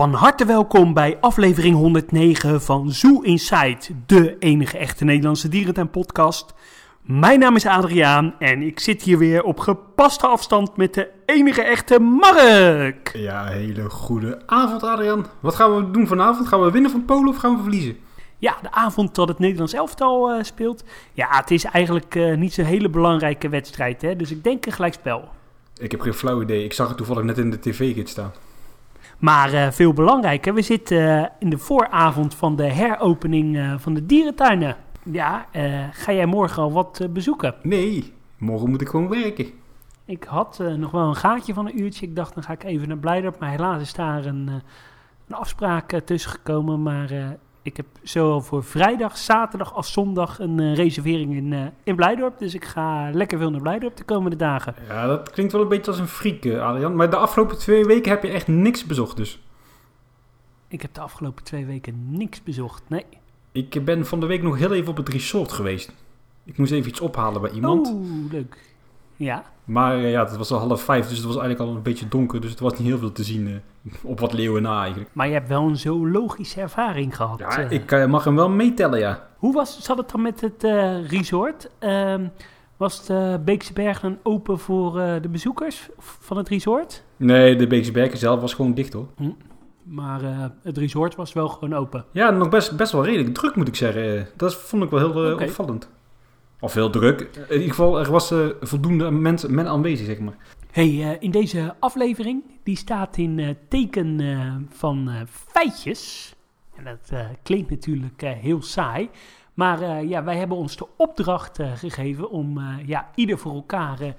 Van harte welkom bij aflevering 109 van Zoo Inside, de enige echte Nederlandse dierentuin-podcast. Mijn naam is Adriaan en ik zit hier weer op gepaste afstand met de enige echte Mark. Ja, hele goede avond Adriaan. Wat gaan we doen vanavond? Gaan we winnen van Polen of gaan we verliezen? Ja, de avond dat het Nederlands elftal eh, speelt. Ja, het is eigenlijk eh, niet zo'n hele belangrijke wedstrijd, hè? dus ik denk een gelijkspel. Ik heb geen flauw idee. Ik zag het toevallig net in de tv-gids staan. Maar eh, veel belangrijker, we zitten eh, in de vooravond van de heropening eh, van de dierentuinen. Ja, ga jij morgen al wat bezoeken? Nee, morgen moet ik gewoon werken. Ik had nog wel een gaatje van een uurtje. Ik dacht, dan ga ik even naar Blijdorp. Maar helaas is daar een, een afspraak tussen gekomen. Maar ik heb zowel voor vrijdag, zaterdag als zondag een eh, reservering in, eh, in Blijdorp. Dus ik ga lekker veel naar Blijdorp de komende dagen. Ja, dat klinkt wel een beetje als een freak, eh, Adriaan. Maar de afgelopen twee weken heb je echt niks bezocht dus. Ik heb de afgelopen twee weken niks bezocht. Nee. Ik ben van de week nog heel even op het resort geweest. Ik moest even iets ophalen bij iemand. Oeh, leuk. Ja. Maar eh, ja, het was al half vijf, dus het was eigenlijk al een beetje donker. Dus het was niet heel veel te zien eh, op wat leeuwen na eigenlijk. Maar je hebt wel een zoologische ervaring gehad. Ja, eh. ik mag hem wel meetellen, ja. Hoe was, zat het dan met het resort? Ehm, was de Beekse Berg dan open voor de bezoekers van het resort? Nee, de Beekse Berken zelf was gewoon dicht hoor. Maar eh, het resort was wel gewoon open. Ja, nog best, best wel redelijk druk moet ik zeggen. Dat vond ik wel heel opvallend. Of heel druk. In ieder geval, er was eh, voldoende mensen men aanwezig, zeg maar. Hey, eh, in deze aflevering, die staat in eh, teken eh, van eh, feitjes. En dat eh, klinkt natuurlijk eh, heel saai. Maar eh, ja, wij hebben ons de opdracht eh, gegeven om eh, ja, ieder voor elkaar eh,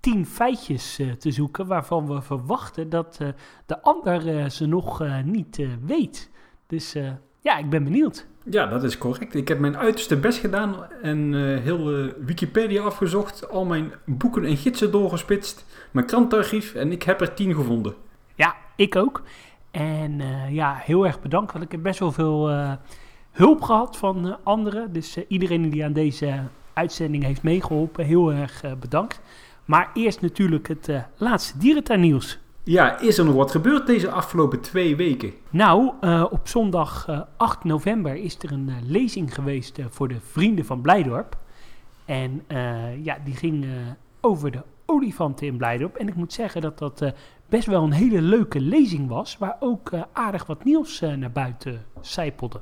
tien feitjes eh, te zoeken. Waarvan we verwachten dat eh, de ander eh, ze nog eh, niet eh, weet. Dus eh, ja, ik ben benieuwd. Ja, dat is correct. Ik heb mijn uiterste best gedaan en eh, heel eh, Wikipedia afgezocht. Al mijn boeken en gidsen doorgespitst. Mijn krantarchief en ik heb er tien gevonden. Ja, ik ook. En eh, ja, heel erg bedankt, want ik heb best wel veel hulp gehad van anderen. Dus iedereen die aan deze uitzending heeft meegeholpen, heel erg bedankt. Maar eerst natuurlijk het laatste dierentuinnieuws. Ja, is er nog wat gebeurd deze afgelopen twee weken? Nou, eh, op zondag eh, 8 november is er een eh, lezing geweest eh, voor de Vrienden van Blijdorp. En eh, ja, die ging eh, over de olifanten in Blijdorp. En ik moet zeggen dat dat eh, best wel een hele leuke lezing was, waar ook eh, aardig wat nieuws eh, naar buiten zijpelde.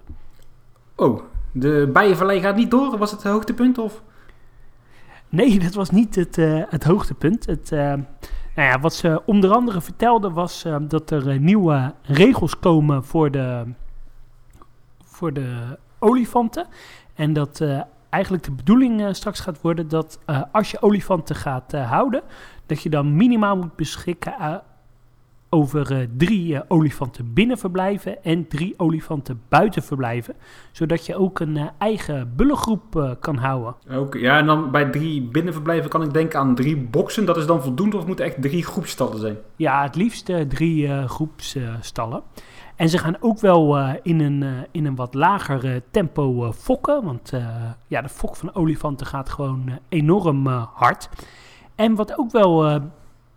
Oh, de Bijenvallei gaat niet door. Was het het hoogtepunt of? Nee, dat was niet het, eh, het hoogtepunt. Het, eh, nou ja, wat ze onder andere vertelde was eh, dat er eh, nieuwe regels komen voor de, voor de olifanten. En dat eh, eigenlijk de bedoeling straks gaat worden dat als je olifanten gaat houden, dat je dan minimaal moet beschikken over eh, drie eh, olifanten binnenverblijven en drie olifanten buitenverblijven. Zodat je ook een eh, eigen bullengroep kan houden. Oké, ja, en dan bij drie binnenverblijven kan ik denken aan drie boksen. Dat is dan voldoende of moeten echt drie groepstallen zijn? Ja, het liefst drie groepsstallen. En ze gaan ook wel in, een, in een wat lager tempo fokken. Want ja, de fok van olifanten gaat gewoon enorm hard. En wat ook wel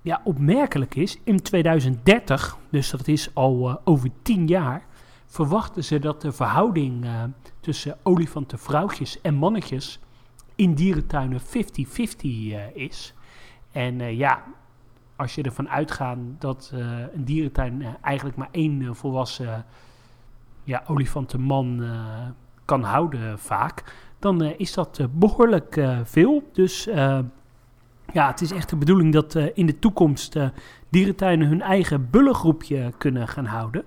ja, opmerkelijk is, in 2030, dus dat is al eh, over tien jaar, verwachten ze dat de verhouding eh, tussen olifantenvrouwtjes en mannetjes in dierentuinen 50-50 eh, is. En ja, als je ervan uitgaat dat een dierentuin eigenlijk maar één volwassen ja, olifantenman kan houden vaak, dan is dat eh, behoorlijk eh, veel. Dus ja, het is echt de bedoeling dat eh, in de toekomst eh, dierentuinen hun eigen bullengroepje kunnen gaan houden.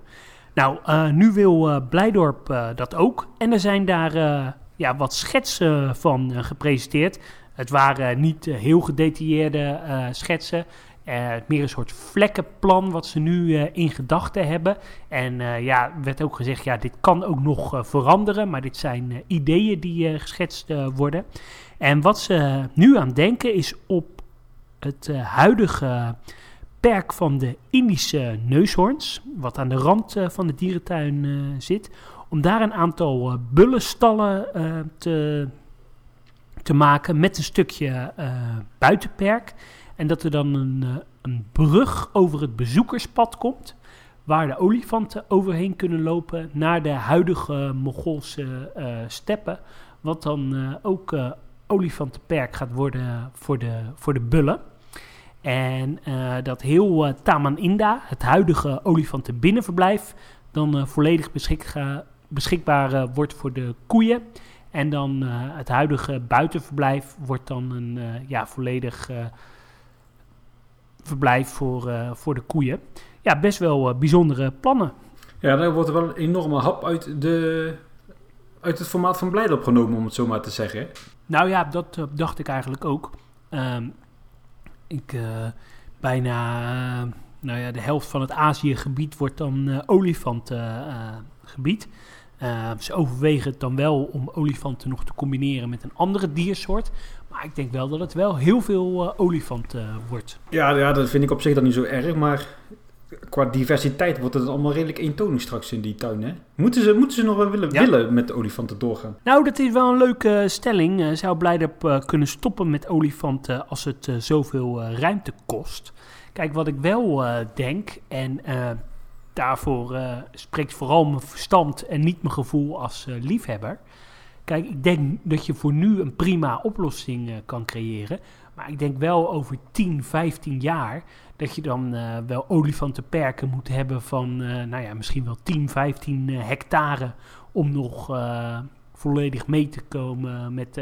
Nou, eh, nu wil Blijdorp dat ook. En er zijn daar ja, wat schetsen van gepresenteerd. Het waren niet heel gedetailleerde schetsen. Eh, meer een soort vlekkenplan wat ze nu in gedachten hebben. En eh, ja, werd ook gezegd, ja, dit kan ook nog veranderen. Maar dit zijn ideeën die geschetst worden. En wat ze nu aan denken is op het eh, huidige perk van de Indische neushoorns, wat aan de rand eh, van de dierentuin eh, zit, om daar een aantal bullenstallen te, te maken met een stukje buitenperk. En dat er dan een, een brug over het bezoekerspad komt, waar de olifanten overheen kunnen lopen naar de huidige Mongoolse steppen. Wat dan ook uh, olifantenperk gaat worden voor de, voor de bullen. En dat heel Taman-Inda, het huidige olifantenbinnenverblijf, dan volledig beschik beschikbaar wordt voor de koeien. En dan het huidige buitenverblijf wordt dan een ja, volledig verblijf voor, voor de koeien ja, best wel bijzondere plannen. Ja, daar wordt wel een enorme hap uit, de, uit het formaat van Blijdorp genomen, om het zo maar te zeggen. Nou ja, dat dacht ik eigenlijk ook. Um, ik, uh, bijna nou ja, de helft van het Aziëgebied wordt dan olifantengebied. ze overwegen het dan wel om olifanten nog te combineren met een andere diersoort. Maar ik denk wel dat het wel heel veel olifanten wordt. Ja, ja, dat vind ik op zich dan niet zo erg. Maar qua diversiteit wordt het allemaal redelijk eentonig straks in die tuin. Hè? Moeten, ze, moeten ze nog wel willen, willen met de olifanten doorgaan? Nou, dat is wel een leuke stelling. Uh, zou Blijdorp uh, kunnen stoppen met olifanten als het uh, zoveel ruimte kost? Kijk, wat ik wel denk, en daarvoor spreekt vooral mijn verstand en niet mijn gevoel als liefhebber. Kijk, ik denk dat je voor nu een prima oplossing kan creëren. Maar ik denk wel over 10, 15 jaar dat je dan uh, wel olifantenperken moet hebben van, uh, nou ja, misschien wel 10, 15 uh, hectare om nog volledig mee te komen met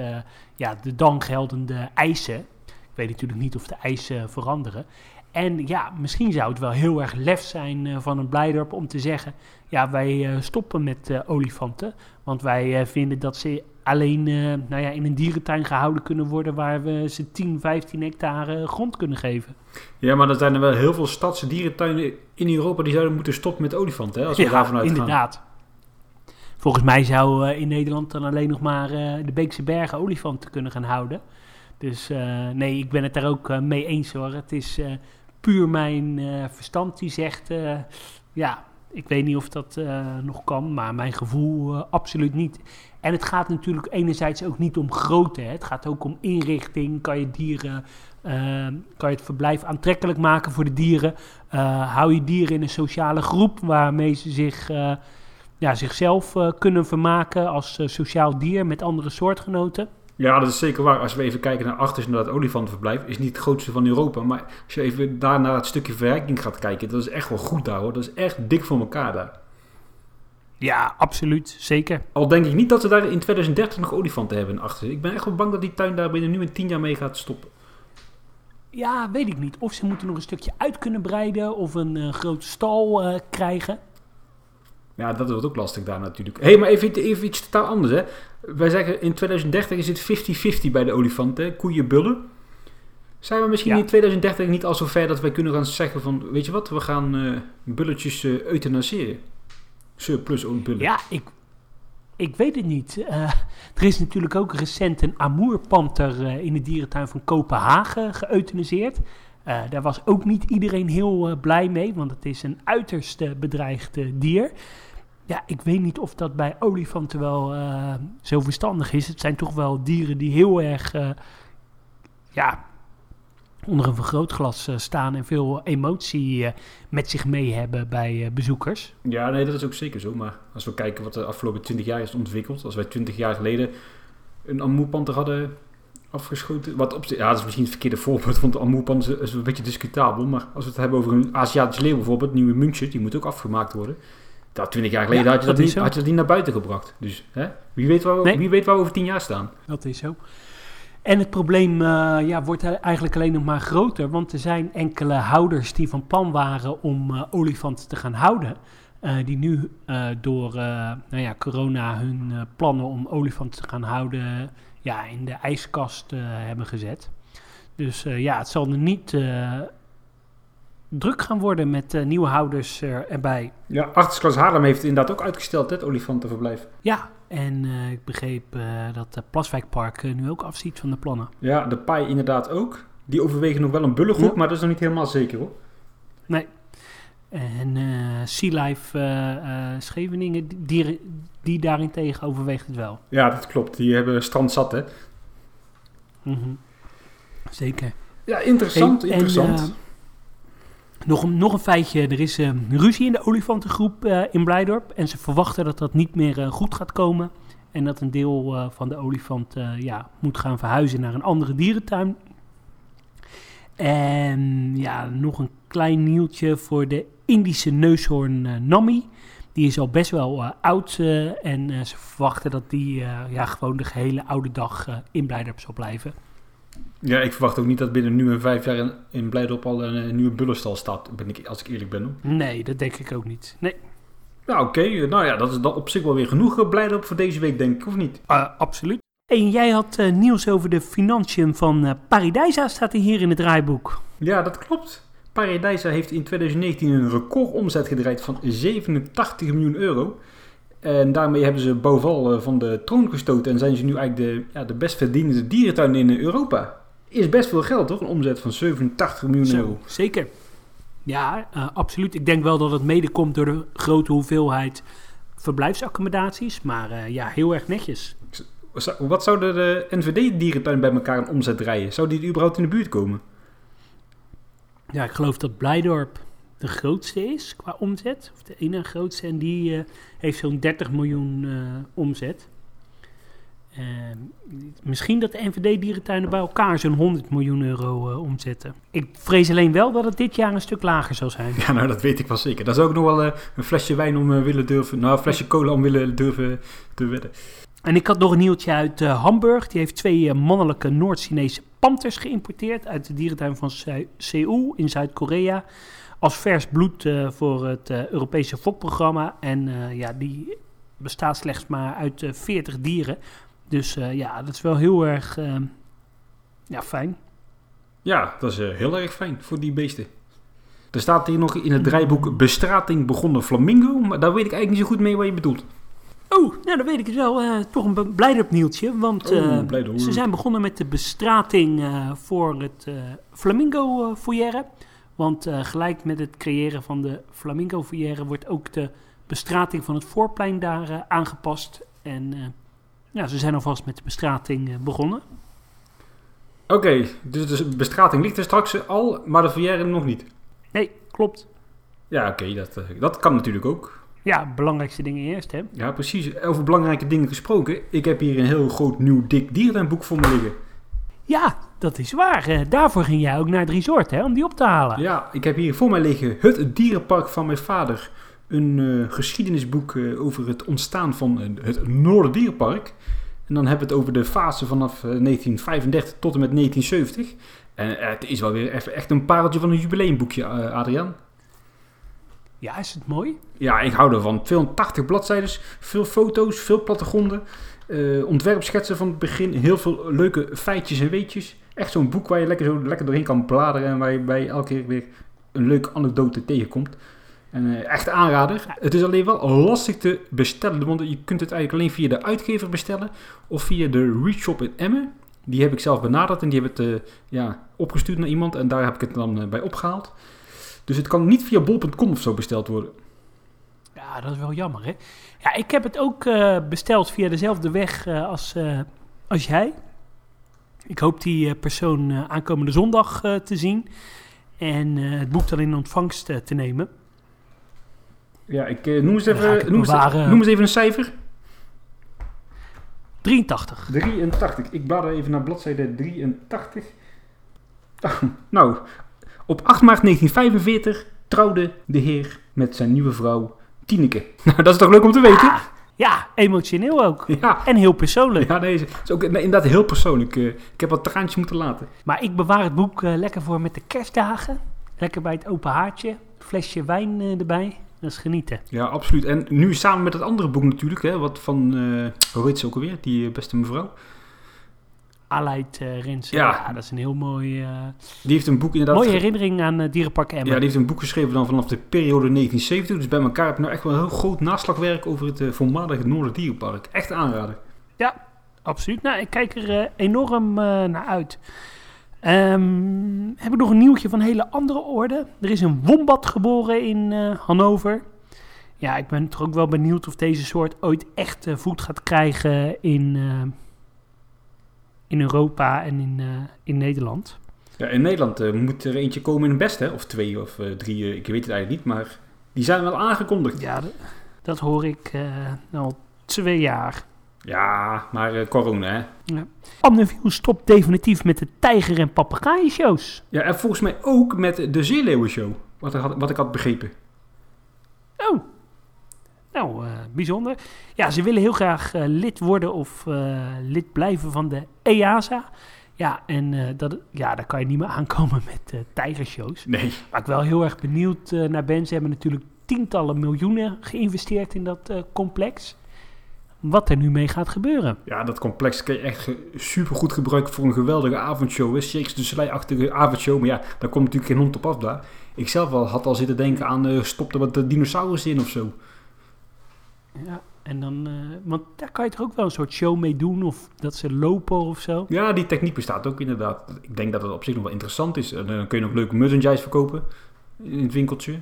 ja, de dan geldende eisen. Ik weet natuurlijk niet of de eisen veranderen. En ja, misschien zou het wel heel erg lef zijn van een Blijdorp om te zeggen: ja, wij stoppen met olifanten, want wij vinden dat ze alleen uh, nou ja, in een dierentuin gehouden kunnen worden waar we ze 10, 15 hectare grond kunnen geven. Ja, maar er zijn er wel heel veel stadse dierentuinen in Europa die zouden moeten stoppen met olifanten, hè, als we ja, daarvan uitgaan. inderdaad. Volgens mij zou uh, in Nederland dan alleen nog maar uh, de Beekse Bergen olifanten kunnen gaan houden. Dus nee, ik ben het daar ook mee eens hoor. Het is puur mijn verstand die zegt, ja, ik weet niet of dat nog kan, maar mijn gevoel absoluut niet. En het gaat natuurlijk enerzijds ook niet om grootte. Hè. Het gaat ook om inrichting. Kan je dieren, uh, kan je het verblijf aantrekkelijk maken voor de dieren? Uh, hou je dieren in een sociale groep waarmee ze zich, uh, ja, zichzelf eh, kunnen vermaken als sociaal dier met andere soortgenoten? Ja, dat is zeker waar. Als we even kijken naar achter naar het olifantenverblijf, is niet het grootste van Europa. Maar als je even daar naar het stukje verrijking gaat kijken, dat is echt wel goed daar hoor. Dat is echt dik voor elkaar daar. Ja, absoluut. Zeker. Al denk ik niet dat ze daar in 2030 nog olifanten hebben achter. Ik ben echt wel bang dat die tuin daar binnen nu in 10 jaar mee gaat stoppen. Ja, weet ik niet. Of ze moeten nog een stukje uit kunnen breiden of een uh, grote stal uh, krijgen. Ja, dat wordt ook lastig daar natuurlijk. Hé, hey, maar even, even, iets totaal anders hè. Wij zeggen in 2030 is het 50-50 bij de olifanten, koeien, bullen. Zijn we misschien ja. in 2030 niet al zo ver dat wij kunnen gaan zeggen van... Weet je wat, we gaan uh, bulletjes euthanaseren surplus bullen? Ja, ik, ik weet het niet. Uh, er is natuurlijk ook recent een amoerpanter uh, in de dierentuin van Kopenhagen geëuthaniseerd. Uh, daar was ook niet iedereen heel blij mee, want het is een uiterst bedreigd dier. Ja, ik weet niet of dat bij olifanten wel zo verstandig is. Het zijn toch wel dieren die heel erg ja, onder een vergrootglas uh, staan en veel emotie uh, met zich mee hebben bij uh, bezoekers. Ja, nee, dat is ook zeker zo. Maar als we kijken wat de afgelopen 20 jaar is ontwikkeld, als wij 20 jaar geleden een amoerpanter hadden afgeschoten, wat op ja, dat is misschien het verkeerde voorbeeld, want de amoerpanter is een beetje discutabel. Maar als we het hebben over een Aziatisch leeuw bijvoorbeeld, nieuwe München, die moet ook afgemaakt worden. Dat 20 jaar geleden ja, had, je dat, dat niet, had je dat niet naar buiten gebracht. Dus hè? Wie, weet waar we, nee. wie weet waar we over 10 jaar staan. Dat is zo. En het probleem uh, ja, wordt eigenlijk alleen nog maar groter, want er zijn enkele houders die van plan waren om uh, olifanten te gaan houden. Uh, die nu door nou ja, corona hun plannen om olifanten te gaan houden ja, in de ijskast hebben gezet. Dus ja, het zal er niet druk gaan worden met nieuwe houders erbij. Ja, Achtersklas Haarlem heeft inderdaad ook uitgesteld, het olifantenverblijf. Ja, en uh, ik begreep uh, dat de Plaswijkpark uh, nu ook afziet van de plannen. Ja, de paai inderdaad ook. Die overwegen nog wel een bullengroep, ja. maar dat is nog niet helemaal zeker hoor. Nee. En Sea Life Scheveningen, die, die daarentegen overweegt het wel. Ja, dat klopt. Die hebben strand zat hè. Mm -hmm. Zeker. Ja, interessant, interessant. En, Nog een, nog een feitje, er is eh, ruzie in de olifantengroep eh, in Blijdorp. En ze verwachten dat dat niet meer eh, goed gaat komen. En dat een deel eh, van de olifant ja, moet gaan verhuizen naar een andere dierentuin. En ja, nog een klein nieuwtje voor de Indische neushoorn Nami. Die is al best wel oud en ze verwachten dat die ja, gewoon de gehele oude dag in Blijdorp zal blijven. Ja, ik verwacht ook niet dat binnen nu en vijf jaar in, in Blijdorp al een, eh, nieuwe bullenstal staat, ben ik, als ik eerlijk ben. Nee, dat denk ik ook niet. Nee, Ja, oké. Nou ja, dat is dan op zich wel weer genoeg eh, Blijdorp voor deze week, denk ik, of niet? Uh, absoluut. En jij had eh, nieuws over de financiën van eh Paradijsa, staat er hier in het draaiboek. Ja, dat klopt. Paradijsa heeft in 2019 een recordomzet gedraaid van 87 miljoen euro. En daarmee hebben ze Boval eh, van de troon gestoten en zijn ze nu eigenlijk de, ja, de best verdienende dierentuin in eh, Europa. Is best veel geld, toch? Een omzet van 87 miljoen euro. Zeker. Ja, eh, absoluut. Ik denk wel dat het mede komt door de grote hoeveelheid verblijfsaccommodaties. Maar ja, heel erg netjes. Wat zou de, de NVD-dierentuin bij elkaar een omzet draaien? Zou die überhaupt in de buurt komen? Ja, ik geloof dat Blijdorp de grootste is qua omzet. Of de ene grootste. En die eh, heeft zo'n 30 miljoen eh, omzet. Ehm, misschien dat de NVD-dierentuinen bij elkaar zo'n 100 miljoen euro eh, omzetten. Ik vrees alleen wel dat het dit jaar een stuk lager zal zijn. Ja, nou dat weet ik wel zeker. Daar zou ik nog wel eh, een flesje wijn om eh, willen durven... Nou, een flesje cola om willen durven te wedden. En ik had nog een nieuwtje uit eh, Hamburg. Die heeft twee eh, mannelijke Noord-Chinese panters geïmporteerd uit de dierentuin van Se- Seoul in Zuid-Korea. Als vers bloed eh, voor het eh, Europese fokprogramma. En eh, ja, die bestaat slechts maar uit eh 40 dieren. Dus ja, dat is wel heel erg eh, ja, fijn. Ja, dat is heel erg fijn voor die beesten. Er staat hier nog in het draaiboek bestrating begonnen flamingo, maar daar weet ik eigenlijk niet zo goed mee wat je bedoelt. Oh, nou dan weet ik het wel. toch een nieuwtje. Want Oh, Blijdorp. ze zijn begonnen met de bestrating voor het flamingo foyer. Want eh, gelijk met het creëren van de flamingo foyer wordt ook de bestrating van het voorplein daar eh, aangepast. En eh, ja, ze zijn alvast met de bestrating begonnen. Oké, dus de bestrating ligt er straks al, maar de verjaren nog niet. Nee, klopt. Ja, oké, dat, dat kan natuurlijk ook. Ja, belangrijkste dingen eerst, hè. Ja, precies. Over belangrijke dingen gesproken. Ik heb hier een heel groot nieuw dik dierentuinboek voor me liggen. Ja, dat is waar. Daarvoor ging jij ook naar het resort, hè, om die op te halen. Ja, ik heb hier voor mij liggen Het Dierenpark van mijn vader. Een eh, geschiedenisboek eh, over het ontstaan van eh, het Noorderdierenpark. En dan hebben we het over de fase vanaf eh, 1935 tot en met 1970. En het is wel weer even echt een pareltje van een jubileumboekje, Adriaan. Ja, is het mooi? Ja, ik hou ervan. 280 bladzijden, veel foto's, veel plattegronden, eh, ontwerpschetsen van het begin, heel veel leuke feitjes en weetjes. Echt zo'n boek waar je lekker, zo, lekker doorheen kan bladeren en waar je bij elke keer weer een leuke anekdote tegenkomt. En eh, echt aanrader. Het is alleen wel lastig te bestellen, want je kunt het eigenlijk alleen via de uitgever bestellen of via de Readshop in Emmen. Die heb ik zelf benaderd en die heb het eh, ja, opgestuurd naar iemand en daar heb ik het dan eh, bij opgehaald. Dus het kan niet via bol.com of zo besteld worden. Ja, dat is wel jammer, hè? Ja, ik heb het ook besteld via dezelfde weg als, als jij. Ik hoop die eh, persoon eh, aankomende zondag eh, te zien. En het boek dan in ontvangst te nemen. Ja, ik noem, eens even, noem, eens, noem eens even een cijfer. 83. 83. Ik blader even naar bladzijde 83. Ah, nou, op 8 maart 1945 trouwde de heer met zijn nieuwe vrouw Tineke. Nou, dat is toch leuk om te weten? Ja, emotioneel ook. Ja, En heel persoonlijk. ja deze is ook inderdaad heel persoonlijk. Eh, ik heb wat traantjes moeten laten. Maar ik bewaar het boek eh, lekker voor met de kerstdagen. Lekker bij het open haartje. Flesje wijn eh, erbij. Dat is genieten. Ja, absoluut. En nu samen met het andere boek natuurlijk, hè, wat van, eh hoe heet ze ook alweer, die beste mevrouw. Aleid uh, Rensen. Ja. Ja. dat is een heel mooi, eh, Die heeft een boek inderdaad... mooie herinnering aan uh, Dierenpark Emmen. Ja, die heeft een boek geschreven dan vanaf de periode 1970. Dus bij elkaar heb ik nou echt wel een heel groot naslagwerk over het voormalige Noorderdierenpark. Echt aanraden. Absoluut. Nou, ik kijk er enorm naar uit. Um, heb ik nog een nieuwtje van een hele andere orde. Er is een wombat geboren in Hannover. Ja, ik ben toch ook wel benieuwd of deze soort ooit echt voet gaat krijgen in, in Europa en in, uh, in Nederland. Ja, in Nederland eh, moet er eentje komen in het best, hè? Of twee of eh, drie, eh, ik weet het eigenlijk niet. Maar die zijn wel aangekondigd. Ja, dat, dat hoor ik eh, al twee jaar. Ja, maar eh, corona, hè? Amneview stopt definitief met de tijger- en papegaaien-shows. Ja, en volgens mij ook met de Zeeleeuwen-show. Wat, ik had- wat ik had begrepen. Oh, nou, eh, bijzonder. Ja, ze willen heel graag eh, lid worden of eh, lid blijven van de EASA. Ja, en dat, ja, daar kan je niet meer aankomen met tijgershows. Nee. Waar ik wel heel erg benieuwd naar ben. Ze hebben natuurlijk tientallen miljoenen geïnvesteerd in dat complex. Wat er nu mee gaat gebeuren. Ja, dat complex kan je echt super goed gebruiken voor een geweldige avondshow. hè. Shakes de Soleil-achtige avondshow. Maar ja, daar komt natuurlijk geen hond op af daar. Ik zelf wel had al zitten denken aan stop er wat de dinosaurussen in of zo. Ja, en dan, eh, want daar kan je toch ook wel een soort show mee doen. Of dat ze lopen of zo. Ja, die techniek bestaat ook inderdaad. Ik denk dat het op zich nog wel interessant is. En dan kun je nog leuke merchandise verkopen in het winkeltje.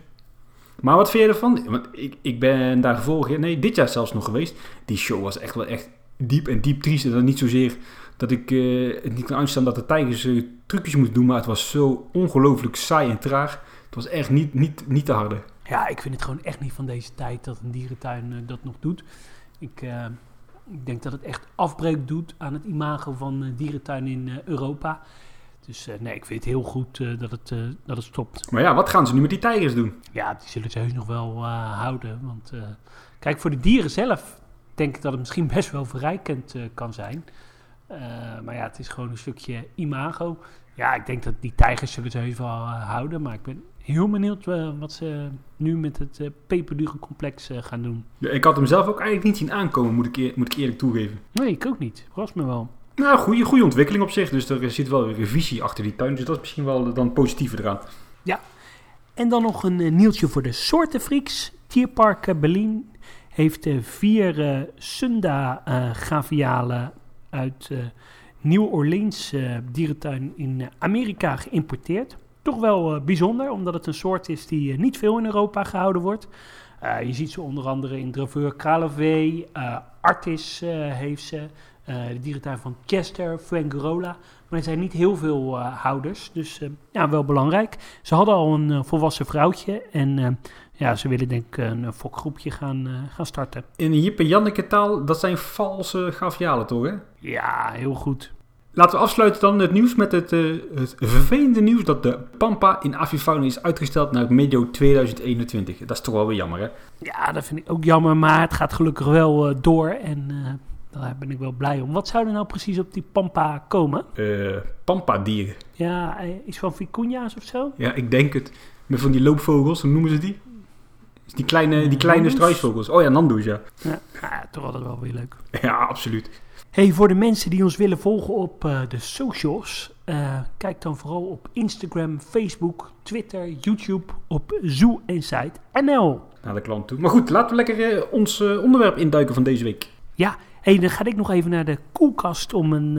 Maar wat vind je ervan? Want ik, ik ben daar vorig jaar, nee, dit jaar zelfs nog geweest. Die show was echt wel echt diep en diep triest. En dan niet zozeer dat ik eh, het niet kan uitstaan dat de tijgers eh, trucjes moeten doen. Maar het was zo ongelooflijk saai en traag. Het was echt niet, niet, niet te harde. Ja, ik vind het gewoon echt niet van deze tijd dat een dierentuin eh, dat nog doet. Ik, eh, ik denk dat het echt afbreuk doet aan het imago van uh, dierentuin in Europa. Dus nee, ik vind het heel goed dat, het, dat het stopt. Maar ja, wat gaan ze nu met die tijgers doen? Ja, die zullen ze heus nog wel houden. Want kijk, voor de dieren zelf denk ik dat het misschien best wel verrijkend kan zijn. Maar ja, het is gewoon een stukje imago. Ja, ik denk dat die tijgers zullen ze heus wel houden. Maar ik ben heel benieuwd uh, wat ze nu met het uh, peperdure complex uh, gaan doen. Ja, ik had hem zelf ook eigenlijk niet zien aankomen, moet ik, eer, moet ik eerlijk toegeven. Nee, ik ook niet. Verrast me wel. Nou, goede, goede ontwikkeling op zich. Dus er zit wel een revisie achter die tuin. Dus dat is misschien wel dan positiever eraan. Ja. En dan nog een nieuwtje voor de soortenfreaks. Tierpark Berlin heeft vier uh, Sunda-gavialen uit uh, New Orleans dierentuin in Amerika geïmporteerd. Toch wel uh, bijzonder, omdat het een soort is die uh, niet veel in Europa gehouden wordt. Uh, je ziet ze onder andere in Draveur Kralevee, Artis heeft ze, de dierentuin van Chester, Fuengirola. Maar er zijn niet heel veel houders, dus ja, wel belangrijk. Ze hadden al een volwassen vrouwtje en ja, ze willen denk ik een fokgroepje gaan, gaan starten. In Jip en Janneke taal, dat zijn valse gavialen toch hè? Ja, heel goed. Laten we afsluiten dan het nieuws met het, uh, het vervelende nieuws dat de Pampa in Avifauna is uitgesteld naar medio 2021. Dat is toch wel weer jammer, hè? Ja, dat vind ik ook jammer, maar het gaat gelukkig wel uh, door en uh, daar ben ik wel blij om. Wat zou er nou precies op die Pampa komen? Pampa-dieren. Ja, iets van vicuña's of zo? Ja, ik denk het. Met van die loopvogels, hoe noemen ze die? Die kleine, die kleine struisvogels. Oh ja, nandoes, ja. ja. Ja, toch altijd wel weer leuk. Ja, absoluut. Hey, voor de mensen die ons willen volgen op uh, de socials, uh, kijk dan vooral op Instagram, Facebook, Twitter, YouTube, op Zoo Insight NL. Naar de klant toe. Maar goed, laten we lekker uh, ons onderwerp induiken van deze week. Ja, hey, dan ga ik nog even naar de koelkast om een,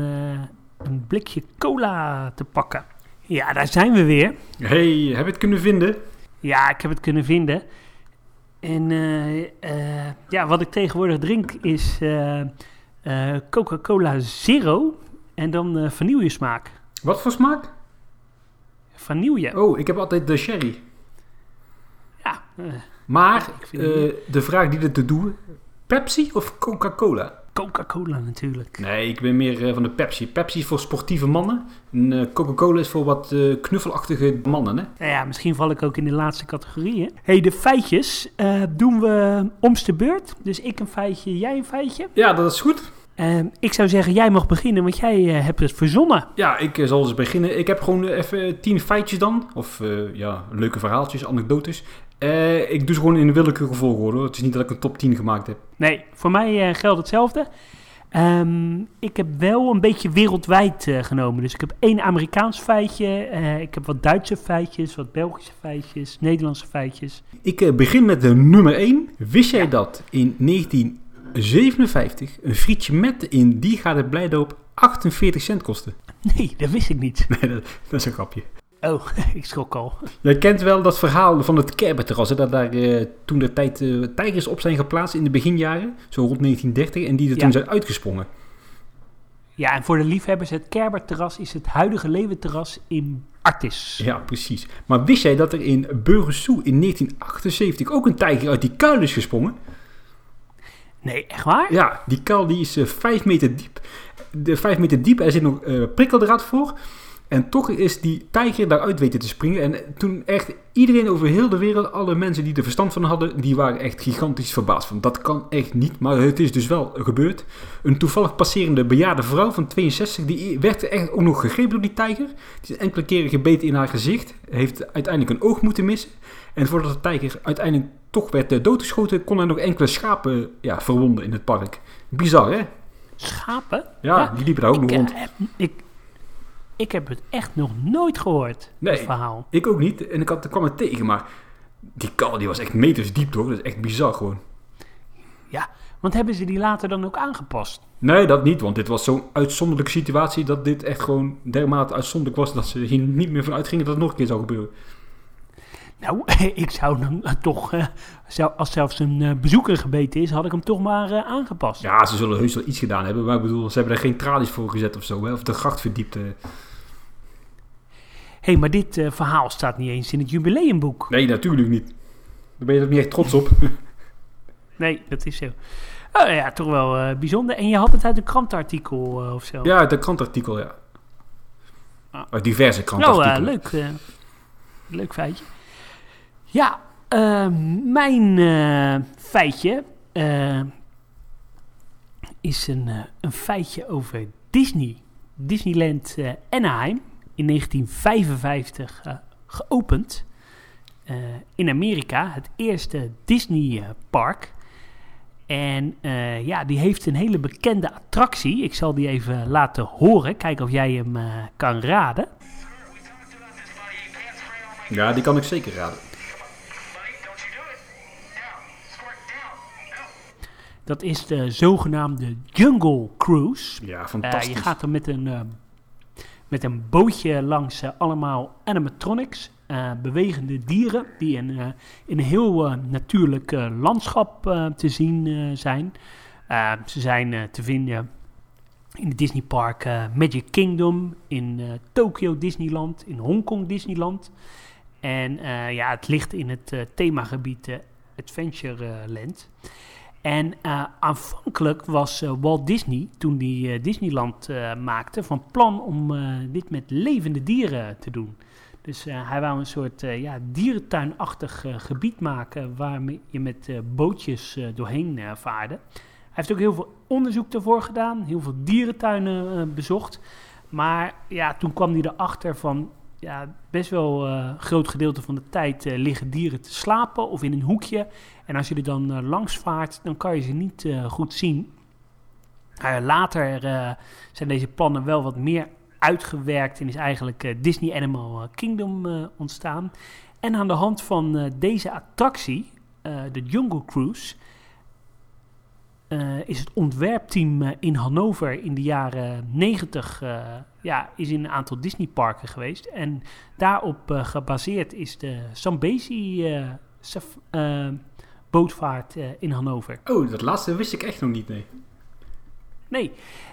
een blikje cola te pakken. Ja, daar zijn we weer. Hey, heb je het kunnen vinden? Ja, ik heb het kunnen vinden. En ja, wat ik tegenwoordig drink is uh, Coca-Cola Zero en dan uh, vanille smaak. Wat voor smaak? Vanille. Oh, ik heb altijd de sherry. Ja. Uh, maar de vraag die er te doen, Pepsi of Coca-Cola? Coca-Cola natuurlijk. Nee, ik ben meer van de Pepsi. Pepsi is voor sportieve mannen. En Coca-Cola is voor wat knuffelachtige mannen, hè? Nou ja, misschien val ik ook in de laatste categorie, hè? hey, de feitjes uh, doen we om's de beurt. Dus ik een feitje, jij een feitje. Ja, dat is goed. Uh, ik zou zeggen, jij mag beginnen, want jij uh, hebt het verzonnen. Ja, ik zal eens beginnen. Ik heb gewoon even tien feitjes dan. Of ja, leuke verhaaltjes, anekdotes. Ik doe ze gewoon in een willekeurige volgorde. Het is niet dat ik een top 10 gemaakt heb. Nee, voor mij geldt hetzelfde. Um, ik heb wel een beetje wereldwijd genomen. Dus ik heb één Amerikaans feitje. ik heb wat Duitse feitjes, wat Belgische feitjes, Nederlandse feitjes. Ik begin met de nummer 1. Wist jij ja. dat in 1957 een frietje met in die gaat het Blijdorp 48 cent kostte? Nee, dat wist ik niet. Nee, dat, dat is een grapje. Oh, ik schrok al. Jij kent wel dat verhaal van het Kerberterras, dat daar uh, toen de tijd uh, tijgers op zijn geplaatst in de beginjaren, zo rond 1930, en die er ja. toen zijn uitgesprongen. Ja, en voor de liefhebbers, het Kerberterras is het huidige Leeuwenterras in Artis. Ja, precies. Maar wist jij dat er in Burgersoe in 1978 ook een tijger uit die kuil is gesprongen? Nee, echt waar? Ja, die kuil die is eh 5 meter diep. De 5 meter diep, er zit nog eh prikkeldraad voor. En toch is die tijger daaruit weten te springen. En toen echt iedereen over heel de wereld, alle mensen die er verstand van hadden, die waren echt gigantisch verbaasd. Van dat kan echt niet, maar het is dus wel gebeurd. Een toevallig passerende bejaarde vrouw van 62, die werd echt ook nog gegrepen door die tijger. Die is enkele keren gebeten in haar gezicht. Heeft uiteindelijk een oog moeten missen. En voordat de tijger uiteindelijk toch werd eh, doodgeschoten, kon hij nog enkele schapen ja, verwonden in het park. Bizar, hè? Schapen? Ja, die liepen daar ook nog ik, rond. eh, heb, ik, ik heb het echt nog nooit gehoord, Nee. het verhaal. Ik ook niet. En ik had, kwam het tegen, maar die kal die was echt meters diep, toch? Dat is echt bizar gewoon. Ja, want hebben ze die later dan ook aangepast? Nee, dat niet, want dit was zo'n uitzonderlijke situatie dat dit echt gewoon dermate uitzonderlijk was dat ze hier niet meer van uitgingen dat het nog een keer zou gebeuren. Nou, ik zou dan eh, toch, eh, als zelfs een eh, bezoeker gebeten is, had ik hem toch maar aangepast. Ja, ze zullen heus wel iets gedaan hebben, maar ik bedoel, ze hebben er geen tralies voor gezet of zo, hè? of de gracht verdiept. Hé, maar dit verhaal staat niet eens in het jubileumboek. Nee, natuurlijk niet. Daar ben je ook niet echt trots op. Nee, dat is zo. Oh ja, toch wel bijzonder. En je had het uit een krantenartikel eh, of zo. ja, uit een krantartikel, ja. Ah. Uit diverse nou, krantartikelen. eh, leuk. eh, leuk feitje. Ja, eh, mijn eh, feitje eh, is een, een feitje over Disney. Disneyland Anaheim in 1955 eh, geopend. in Amerika, het eerste Disney park. En ja, die heeft een hele bekende attractie. Ik zal die even laten horen. Kijken of jij hem kan raden. Ja, die kan ik zeker raden. Dat is de zogenaamde Jungle Cruise. Ja, Eh, fantastisch. je gaat er met een, eh, met een bootje langs eh, allemaal animatronics, eh, bewegende dieren, die in, in een heel natuurlijk landschap te zien zijn. Ze zijn te vinden in het Disney Park eh, Magic Kingdom, in Tokyo Disneyland, in Hongkong Disneyland. En ja, het ligt in het themagebied Adventureland. En eh, aanvankelijk was eh, Walt Disney, toen hij eh, Disneyland maakte, van plan om dit met levende dieren te doen. Dus hij wou een soort ja, dierentuinachtig gebied maken waar je met bootjes doorheen vaarde. Hij heeft ook heel veel onderzoek ervoor gedaan, heel veel dierentuinen bezocht. Maar ja, toen kwam hij erachter van, ja, best wel een groot gedeelte van de tijd eh, liggen dieren te slapen of in een hoekje. En als je er dan eh, langs vaart, dan kan je ze niet goed zien. Later zijn deze plannen wel wat meer uitgewerkt en is eigenlijk Disney Animal Kingdom ontstaan. En aan de hand van deze attractie, de Jungle Cruise, eh, is het ontwerpteam eh, in Hannover in de jaren 90 eh, ja, is in een aantal Disneyparken geweest. En daarop gebaseerd is de Zambezi bootvaart in Hannover. Oh, dat laatste wist ik echt nog niet, nee. Nee,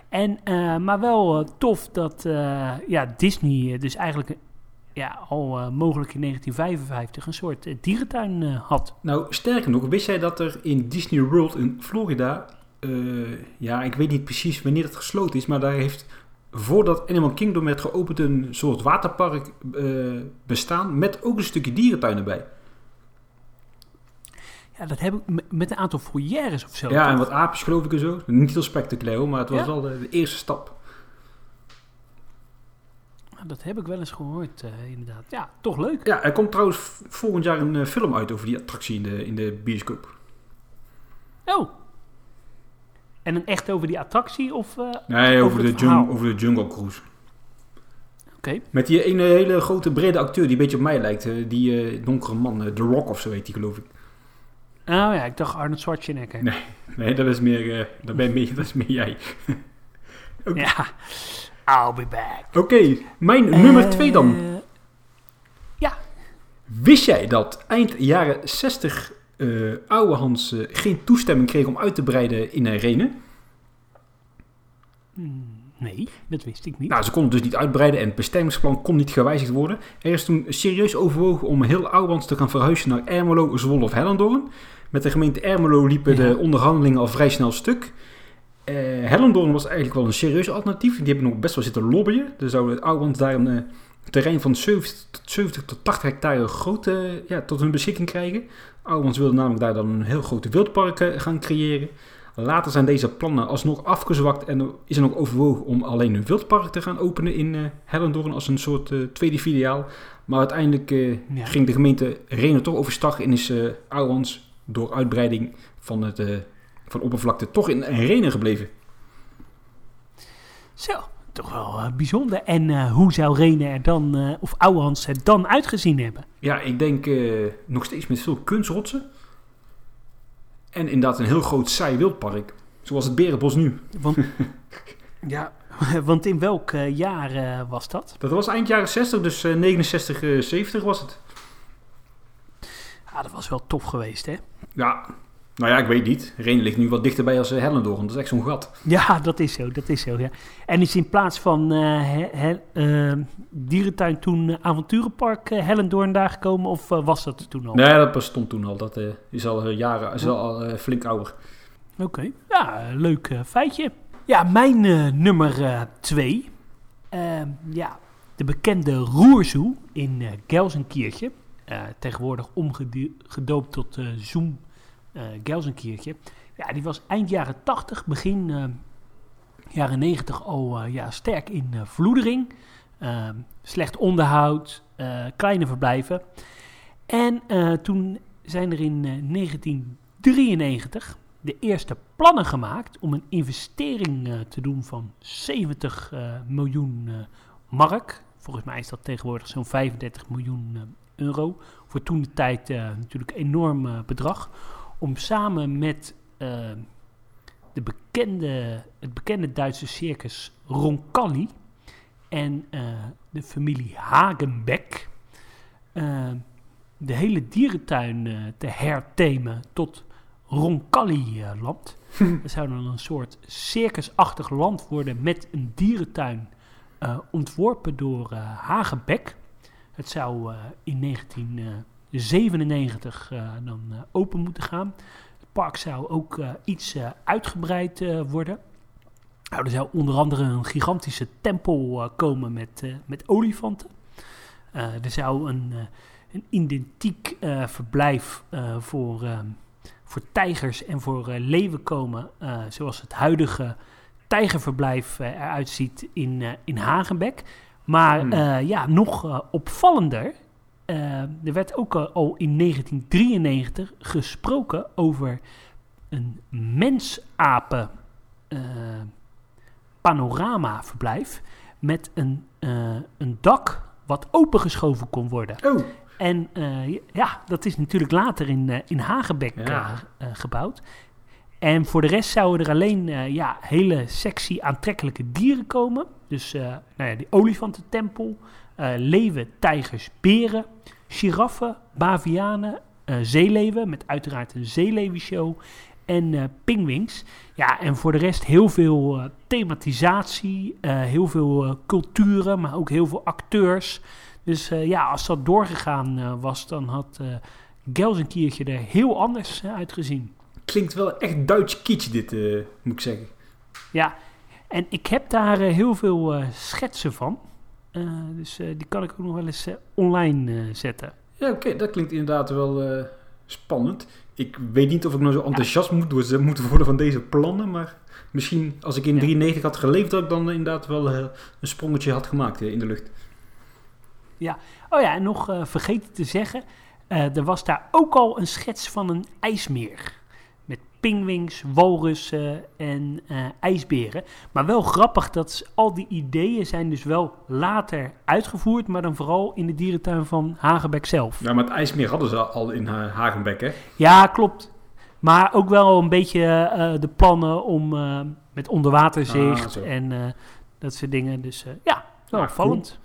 en, maar wel tof dat ja, Disney dus eigenlijk ja, al eh, mogelijk in 1955 een soort eh, dierentuin eh, had. Nou, sterker nog, wist jij dat er in Disney World in Florida, ja, ik weet niet precies wanneer het gesloten is, maar daar heeft voordat Animal Kingdom werd geopend een soort waterpark bestaan met ook een stukje dierentuin erbij. Ja, dat heb ik met een aantal foyeres of zo. Ja, en wat aapjes geloof ik en zo. Niet heel spectaculair, hoor, maar het was Ja? wel de, de eerste stap. Dat heb ik wel eens gehoord, eh, inderdaad. Ja, toch leuk. Ja, er komt trouwens volgend jaar een eh, film uit over die attractie in de, in de bioscoop. Oh. En dan echt over die attractie of... eh, Nee, over, Over de, het jung- verhaal. over de Jungle Cruise. Oké. Met die ene hele grote brede acteur die een beetje op mij lijkt. die donkere man, The Rock of zo heet die geloof ik. Oh ja, ik dacht Arnold Schwarzenegger. Nee. Nee, dat is meer, dat ben dat is meer jij. Ja. I'll be back. Oké, mijn nummer twee dan. Eh, Wist jij dat eind jaren 60 eh oude Hans eh, geen toestemming kreeg om uit te breiden in Renen? hmm, Nee, dat wist ik niet. Nou, ze konden dus niet uitbreiden en het bestemmingsplan kon niet gewijzigd worden. Er is toen serieus overwogen om heel Ouwans te gaan verhuizen naar Ermelo, Zwolle of Hellendoorn. Met de gemeente Ermelo liepen Ja. de onderhandelingen al vrij snel stuk. Eh Hellendoorn was eigenlijk wel een serieus alternatief. Die hebben nog best wel zitten lobbyen. Er zouden Ouwans daar een eh, terrein van 70 tot, 70 tot 80 hectare groot eh, ja, tot hun beschikking krijgen. Ouwans wilde namelijk daar dan een heel grote wildpark gaan creëren. Later zijn deze plannen alsnog afgezwakt en is er nog overwogen om alleen een wildpark te gaan openen in Hellendoorn als een soort tweede filiaal. Maar uiteindelijk Ja. ging de gemeente Renen toch overstag en is Ouwans door uitbreiding van, het, van oppervlakte toch in Renen gebleven. Zo, toch wel eh, bijzonder. En eh, hoe zou Rene er dan, eh, of Ouwehans er dan uitgezien hebben? Ja, ik denk nog steeds met veel kunstrotsen. En inderdaad een heel groot saai wildpark. Zoals het Berenbos nu. Want, ja, want in welk jaar was dat? Dat was eind jaren 60, dus eh, 69, eh, 70 was het. Ja, dat was wel tof geweest, hè? Ja, nou ja, ik weet niet. Renen ligt nu wat dichterbij als uh, Hellendoorn. Dat is echt zo'n gat. Ja, dat is zo, dat is zo, ja. En is in plaats van eh, he- he- eh, dierentuin toen eh, avonturenpark eh, Hellendoorn daar gekomen? Of eh, was dat toen al? Nee, dat bestond toen al. Dat eh, is al eh, jaren, is al eh, flink ouder. Oké, ja, eh, leuk eh, feitje. Ja, mijn eh, nummer eh, twee. Ehm, ja, de bekende Roerzoe in eh Gelsenkirchen. Eh, tegenwoordig omgedoopt tot eh Zoom Gelsenkirchen. Ja, die was eind jaren 80, begin eh, jaren 90 al eh, ja, sterk in vloedering. Ehm, slecht onderhoud, kleine verblijven. En toen zijn er in eh, 1993 de eerste plannen gemaakt om een investering te doen van 70 eh, miljoen mark. Volgens mij is dat tegenwoordig zo'n 35 miljoen euro. Voor toen de tijd natuurlijk een enorm bedrag. Om samen met eh, de bekende, het bekende Duitse circus Roncalli en eh, de familie Hagenbeck eh, de hele dierentuin eh, te herthemen tot Roncalli-land. Het zou dan een soort circusachtig land worden met een dierentuin eh, ontworpen door eh, Hagenbeck. Het zou eh, in 1997 eh, dan eh, open moeten gaan. Het park zou ook eh, iets uitgebreid worden. Nou, er zou onder andere een gigantische tempel komen met, met olifanten. Er zou een, een identiek verblijf voor, eh, voor tijgers en voor leeuwen komen, zoals het huidige tijgerverblijf eruit ziet in, in Hagenbeck. Maar Hmm. ja, nog opvallender, er werd ook eh, al in 1993 gesproken over een mensapen eh panoramaverblijf met een, eh, een dak wat opengeschoven kon worden. Oh, En eh, ja, dat is natuurlijk later in, eh, in Hagenbeck Ja. eh, eh, gebouwd. En voor de rest zouden er alleen eh, ja, hele sexy aantrekkelijke dieren komen. Dus eh, nou ja, die olifantentempel, eh, leeuwen, tijgers, beren, giraffen, bavianen, eh, zeeleeuwen met uiteraard een zeeleeuwenshow en eh pingwings. Ja, en voor de rest heel veel thematisatie, heel veel culturen, maar ook heel veel acteurs. Dus ja, als dat doorgegaan was, dan had eh Gelsenkirchen er heel anders uitgezien. klinkt wel echt Duits kitsch dit, moet ik zeggen. Ja, en ik heb daar heel veel schetsen van. Eh, dus eh, die kan ik ook nog wel eens eh, online zetten. Ja, oké, dat klinkt inderdaad wel spannend. Ik weet niet of ik nou zo enthousiast moet, worden- moet worden van deze plannen, maar misschien als ik in Ja. 93 had geleefd, dat ik dan inderdaad wel een sprongetje had gemaakt in de lucht. Oh ja, en nog vergeten te zeggen, er was daar ook al een schets van een ijsmeer. Pingwings, walrussen en eh, ijsberen. Maar wel grappig dat al die ideeën zijn dus wel later uitgevoerd, maar dan vooral in de dierentuin van Hagenbeck zelf. Ja, maar het ijsmeer hadden ze al in Ha- Hagenbeck, hè? Ja, klopt. Maar ook wel een beetje eh, de plannen om eh, met onderwaterzicht Ah, en eh, dat soort dingen. Dus eh, ja, wel Ah, opvallend.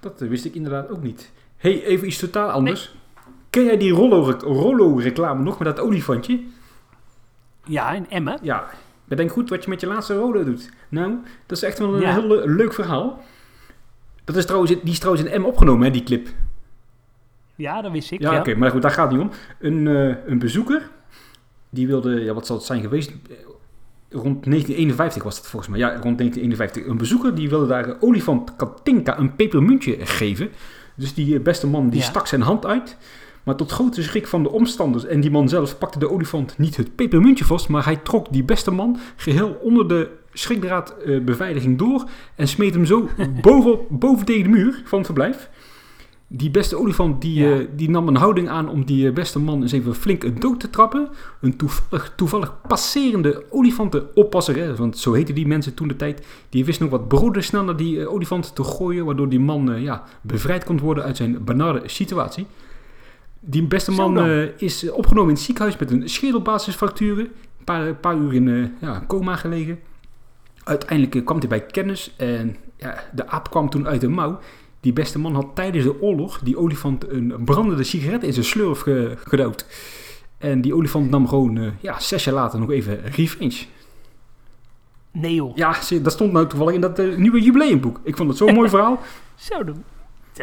Dat eh, wist ik inderdaad ook niet. hey, even iets totaal anders. Ken jij die Rollo- Rollo-reclame nog met dat olifantje? Ja, in Emmen. Ja, Bedenk goed wat je met je laatste rode doet. Nou, dat is echt wel een Ja. heel le- leuk verhaal. Dat is trouwens, die is trouwens in M opgenomen, hè, die clip. Ja, dat wist ik. Ja, Ja, oké, maar goed, daar gaat het niet om. Een, eh, een bezoeker, die wilde, ja, wat zal het zijn geweest? Eh, Rond 1951 was dat volgens mij. Ja, rond 1951. Een bezoeker die wilde daar olifant Katinka een pepermuntje geven. Dus die eh, beste man die Ja. stak zijn hand uit. Maar tot grote schrik van de omstanders en die man zelf pakte de olifant niet het pepermuntje vast, maar hij trok die beste man geheel onder de schrikdraadbeveiliging door en smeet hem zo boven, boven tegen de muur van het verblijf. Die beste olifant die, Ja. eh, die nam een houding aan om die eh, beste man eens even flink een dood te trappen. Een toevallig, toevallig passerende olifantenoppasser, hè, want zo heten die mensen toen de tijd, die wist nog wat broden snel naar die eh, olifant te gooien, waardoor die man ja, bevrijd kon worden uit zijn benarde situatie. Die beste man eh, is opgenomen in het ziekenhuis met een schedelbasisfracturen. Een paar, paar uur in eh, ja, coma gelegen. Uiteindelijk eh, kwam hij bij kennis en ja, de aap kwam toen uit de mouw. Die beste man had tijdens de oorlog die olifant een brandende sigaret in zijn slurf ge- gedouwd. En die olifant nam gewoon ja, zes jaar later nog even revenge. Nee joh. Ja, dat stond nou toevallig in dat nieuwe jubileumboek. Ik vond het zo'n mooi verhaal. Zo, dat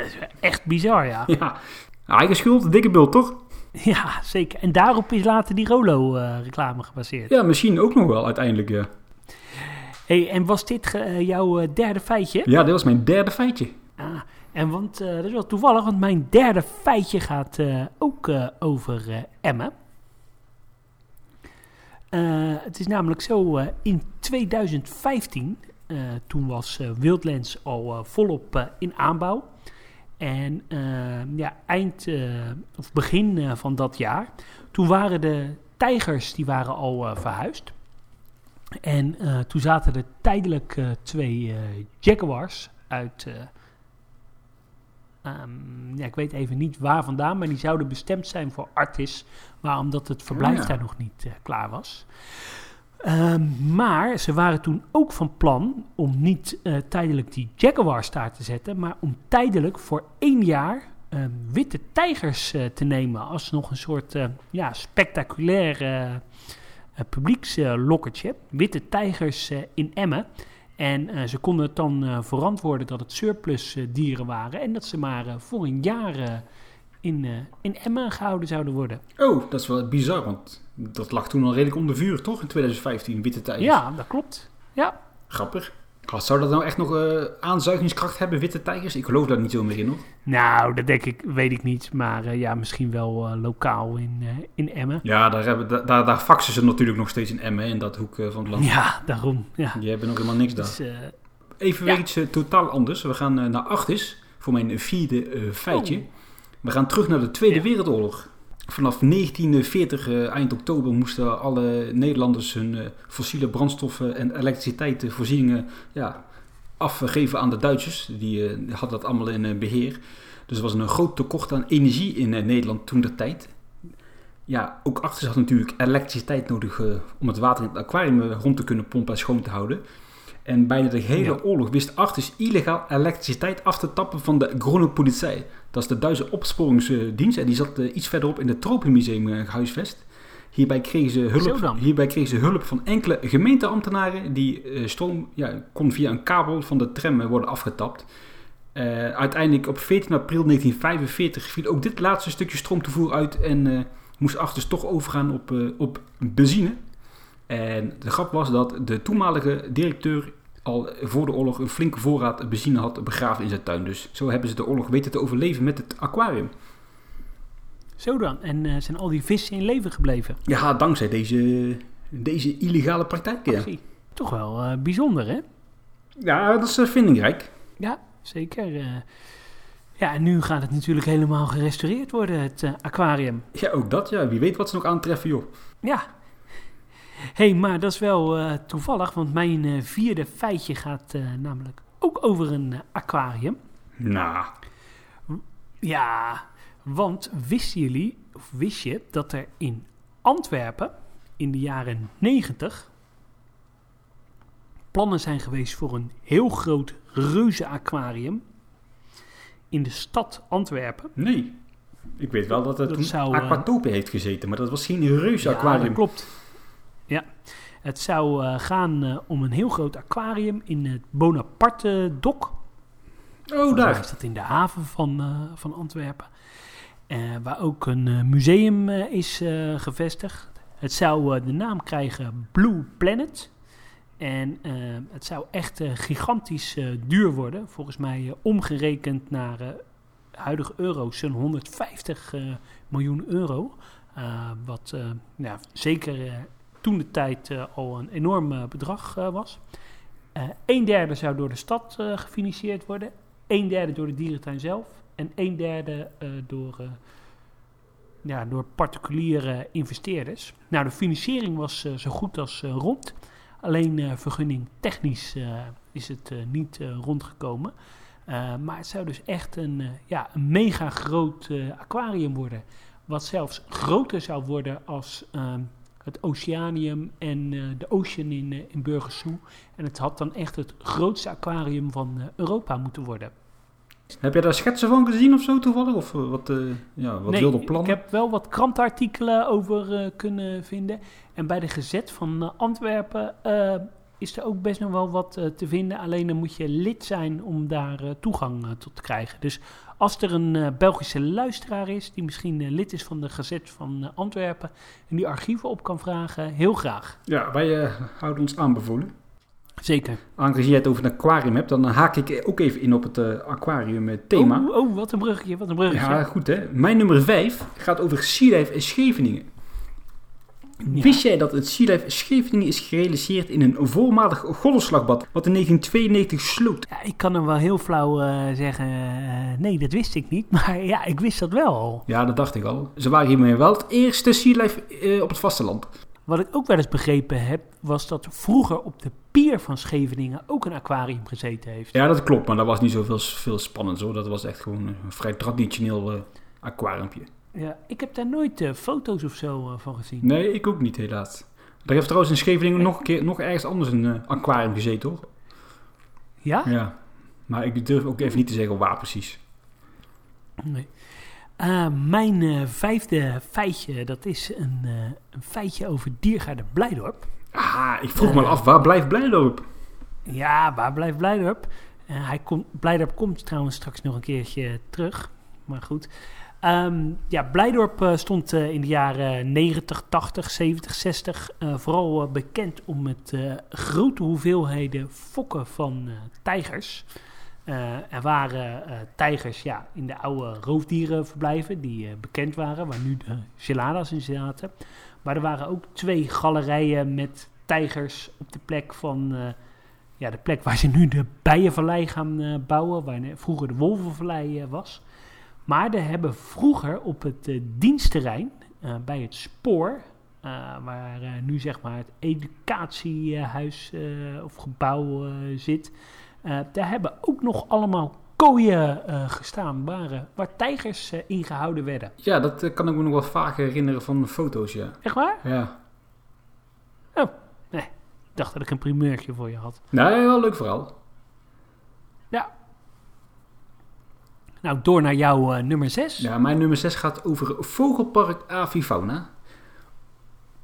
is echt bizar, ja. Ja, eigen schuld, dikke bult, toch? Ja, zeker. En daarop is later die Rolo-reclame gebaseerd. Ja, misschien ook nog wel uiteindelijk. Ja, Hey, en was dit eh, jouw eh, derde feitje? ja dit was mijn derde feitje. Ah, en want eh, dat is wel toevallig, want mijn derde feitje gaat eh, ook eh, over eh Emmen. Eh, het is namelijk zo, eh, in 2015, eh, toen was eh, Wildlands al eh, volop eh, in aanbouw. En eh, ja, eind eh, of begin eh, van dat jaar, toen waren de tijgers die waren al eh, verhuisd. En toen zaten er tijdelijk twee jaguars uit. eh, ehm, ja, ik weet even niet waar vandaan, maar die zouden bestemd zijn voor Artis. Maar omdat het verblijf ja. daar nog niet klaar was. Ehm, maar ze waren toen ook van plan om niet eh, tijdelijk die jaguars daar te zetten, maar om tijdelijk voor één jaar ehm, witte tijgers eh, te nemen als nog een soort eh, ja, spectaculair publiekslokkertje. Witte tijgers in Emmen. En ze konden het dan verantwoorden dat het surplus dieren waren en dat ze maar voor een jaar in, in Emmen gehouden zouden worden. Oh, dat is wel bizar, want dat lag toen al redelijk onder vuur, toch? In 2015, witte tijgers. Ja, dat klopt. Ja, Grappig. Zou dat nou echt nog eh, aanzuigingskracht hebben, witte tijgers? Ik geloof daar niet zo meer in, hoor. nou, dat denk ik, weet ik niet. Maar eh, ja, misschien wel eh, lokaal in, in Emmen. Ja, daar, hebben, da- daar, daar faxen ze natuurlijk nog steeds in Emmen, in dat hoek van het land. Ja, daarom. Ja. Die hebben nog helemaal niks daar. Dus, eh, Even Ja. weer iets totaal anders. We gaan naar Achtis voor mijn vierde feitje. Oh. We gaan terug naar de Tweede Ja. Wereldoorlog. Vanaf 1940, eh, eind oktober, moesten alle Nederlanders hun eh, fossiele brandstoffen en elektriciteitsvoorzieningen ja, afgeven aan de Duitsers. Die eh, hadden dat allemaal in eh, beheer. Dus er was een groot tekort aan energie in Nederland toen der tijd. Ja, ook Achtis had natuurlijk elektriciteit nodig om het water in het aquarium rond te kunnen pompen en schoon te houden. En bijna de hele Ja. oorlog wist Achtis illegaal elektriciteit af te tappen van de Groene Politie. Dat is de Duitse opsporingsdienst en die zat eh, iets verderop in het Tropenmuseum eh, gehuisvest. Hierbij kregen, ze hulp, hierbij kregen ze hulp van enkele gemeenteambtenaren die eh, stroom ja, kon via een kabel van de tram worden afgetapt. Uiteindelijk op 14 april 1945 viel ook dit laatste stukje stroomtoevoer uit en moest Achtis toch overgaan op, op benzine. En de grap was dat de toenmalige directeur al voor de oorlog een flinke voorraad benzine had begraven in zijn tuin. Dus zo hebben ze de oorlog weten te overleven met het aquarium. zo dan. En eh, zijn al die vissen in leven gebleven. Ja, dankzij deze, deze illegale. Ja, Actie. Toch wel eh, bijzonder, hè? ja dat is eh, vindingrijk. Ja, zeker. ja, en nu gaat het natuurlijk helemaal gerestaureerd worden, het aquarium. Ja, ook dat. Ja. Wie weet wat ze nog aantreffen, joh. Ja. Hey, maar dat is wel eh, toevallig, want mijn eh, vierde feitje gaat eh, namelijk ook over een aquarium. Nou, Ja, want wisten jullie, of wist je, dat er in Antwerpen in de jaren 90 plannen zijn geweest voor een heel groot reuze aquarium in de stad Antwerpen? nee. Ik weet wel dat het Dat zou, heeft gezeten, maar dat was geen reuze Ja, aquarium. dat klopt. Het zou eh, gaan eh, om een heel groot aquarium in het Bonaparte-dok. Oh, daar. is dat in de haven van, eh, van Antwerpen. Waar ook een museum is gevestigd. Het zou de naam krijgen Blue Planet. En het zou echt gigantisch duur worden. Volgens mij omgerekend naar huidige euro's zo'n 150 eh, miljoen euro. Wat ja, zeker toen de tijd eh, al een enorm eh, bedrag eh, was. Een derde zou door de stad gefinancierd worden. Een derde door de dierentuin zelf. En een derde door, ja, door particuliere investeerders. Nou, de financiering was zo goed als rond. Alleen vergunning technisch is het niet rondgekomen. Maar het zou dus echt een, ja, een mega groot aquarium worden. Wat zelfs groter zou worden als ehm, het Oceanium en eh, de Ocean in, eh, in Burgersoe. En het had dan echt het grootste aquarium van eh, Europa moeten worden. Heb jij daar schetsen van gezien of zo toevallig? Of wat, eh, ja, wat Nee, wilde plannen? Ik heb wel wat krantenartikelen over kunnen vinden. En bij de Gezet van Antwerpen is er ook best nog wel wat te vinden. Alleen dan moet je lid zijn om daar toegang tot te krijgen. Dus als er een eh, Belgische luisteraar is die misschien eh, lid is van de Gezet van eh, Antwerpen en die archieven op kan vragen, heel graag. Ja, wij houden ons aanbevolen. Zeker. Aangezien jij het over een aquarium hebt, dan haak ik ook even in op het aquarium thema. Oh, oh, wat een bruggetje, wat een bruggetje. Ja, goed hè. Mijn nummer 5 gaat over Life in Scheveningen. Ja. Wist jij dat het Sea Life Scheveningen is gerealiseerd in een voormalig golfslagbad wat in 1992 sloot? Ja, ik kan hem wel heel flauw eh, zeggen, eh, nee, dat wist ik niet. Maar ja, ik wist dat wel al. Ja, dat dacht ik al. Ze waren hiermee wel het eerste Sea Life eh, op het vasteland. Wat ik ook wel eens begrepen heb, was dat vroeger op de pier van Scheveningen ook een aquarium gezeten heeft. Ja, dat klopt, maar dat was niet zoveel veel spannends hoor. Dat was echt gewoon een vrij traditioneel aquariumpje. Ja, ik heb daar nooit eh, foto's of zo eh, van gezien. Nee, ik ook niet helaas. Er heeft trouwens in Scheveningen nog een keer, nog ergens anders een eh, aquarium gezeten hoor. Ja? Ja. Maar ik durf ook even niet te zeggen waar precies. Nee. Eh, mijn vijfde feitje, dat is een, een feitje over Diergaarde Blijdorp. Ah, ik vroeg me af, waar blijft Blijdorp? Ja, waar blijft Blijdorp? Hij komt, Blijdorp komt trouwens straks nog een keertje terug. Maar goed. Ehm, ja, Blijdorp eh, stond eh, in de jaren 90, 80, 70, 60 eh, vooral eh, bekend om het grote hoeveelheden fokken van tijgers. Er waren tijgers ja, in de oude roofdierenverblijven die bekend waren, waar nu de geladas in zaten. Maar er waren ook twee galerijen met tijgers op de plek van ja, de plek waar ze nu de Bijenvallei gaan bouwen, waar vroeger de Wolvenvallei was. Maar er hebben vroeger op het eh, dienstterrein eh, bij het spoor, eh, waar nu zeg maar het educatiehuis eh, of gebouw zit, daar hebben ook nog allemaal kooien gestaan waar, eh, waar tijgers eh, ingehouden werden. Ja, dat kan ik me nog wel vaak herinneren van foto's, ja. Echt waar? Ja. Ik dacht dat ik een primeurtje voor je had. Nee, wel leuk verhaal. Nou, door naar jouw eh, nummer 6. Ja, mijn nummer 6 gaat over Vogelpark Avifauna.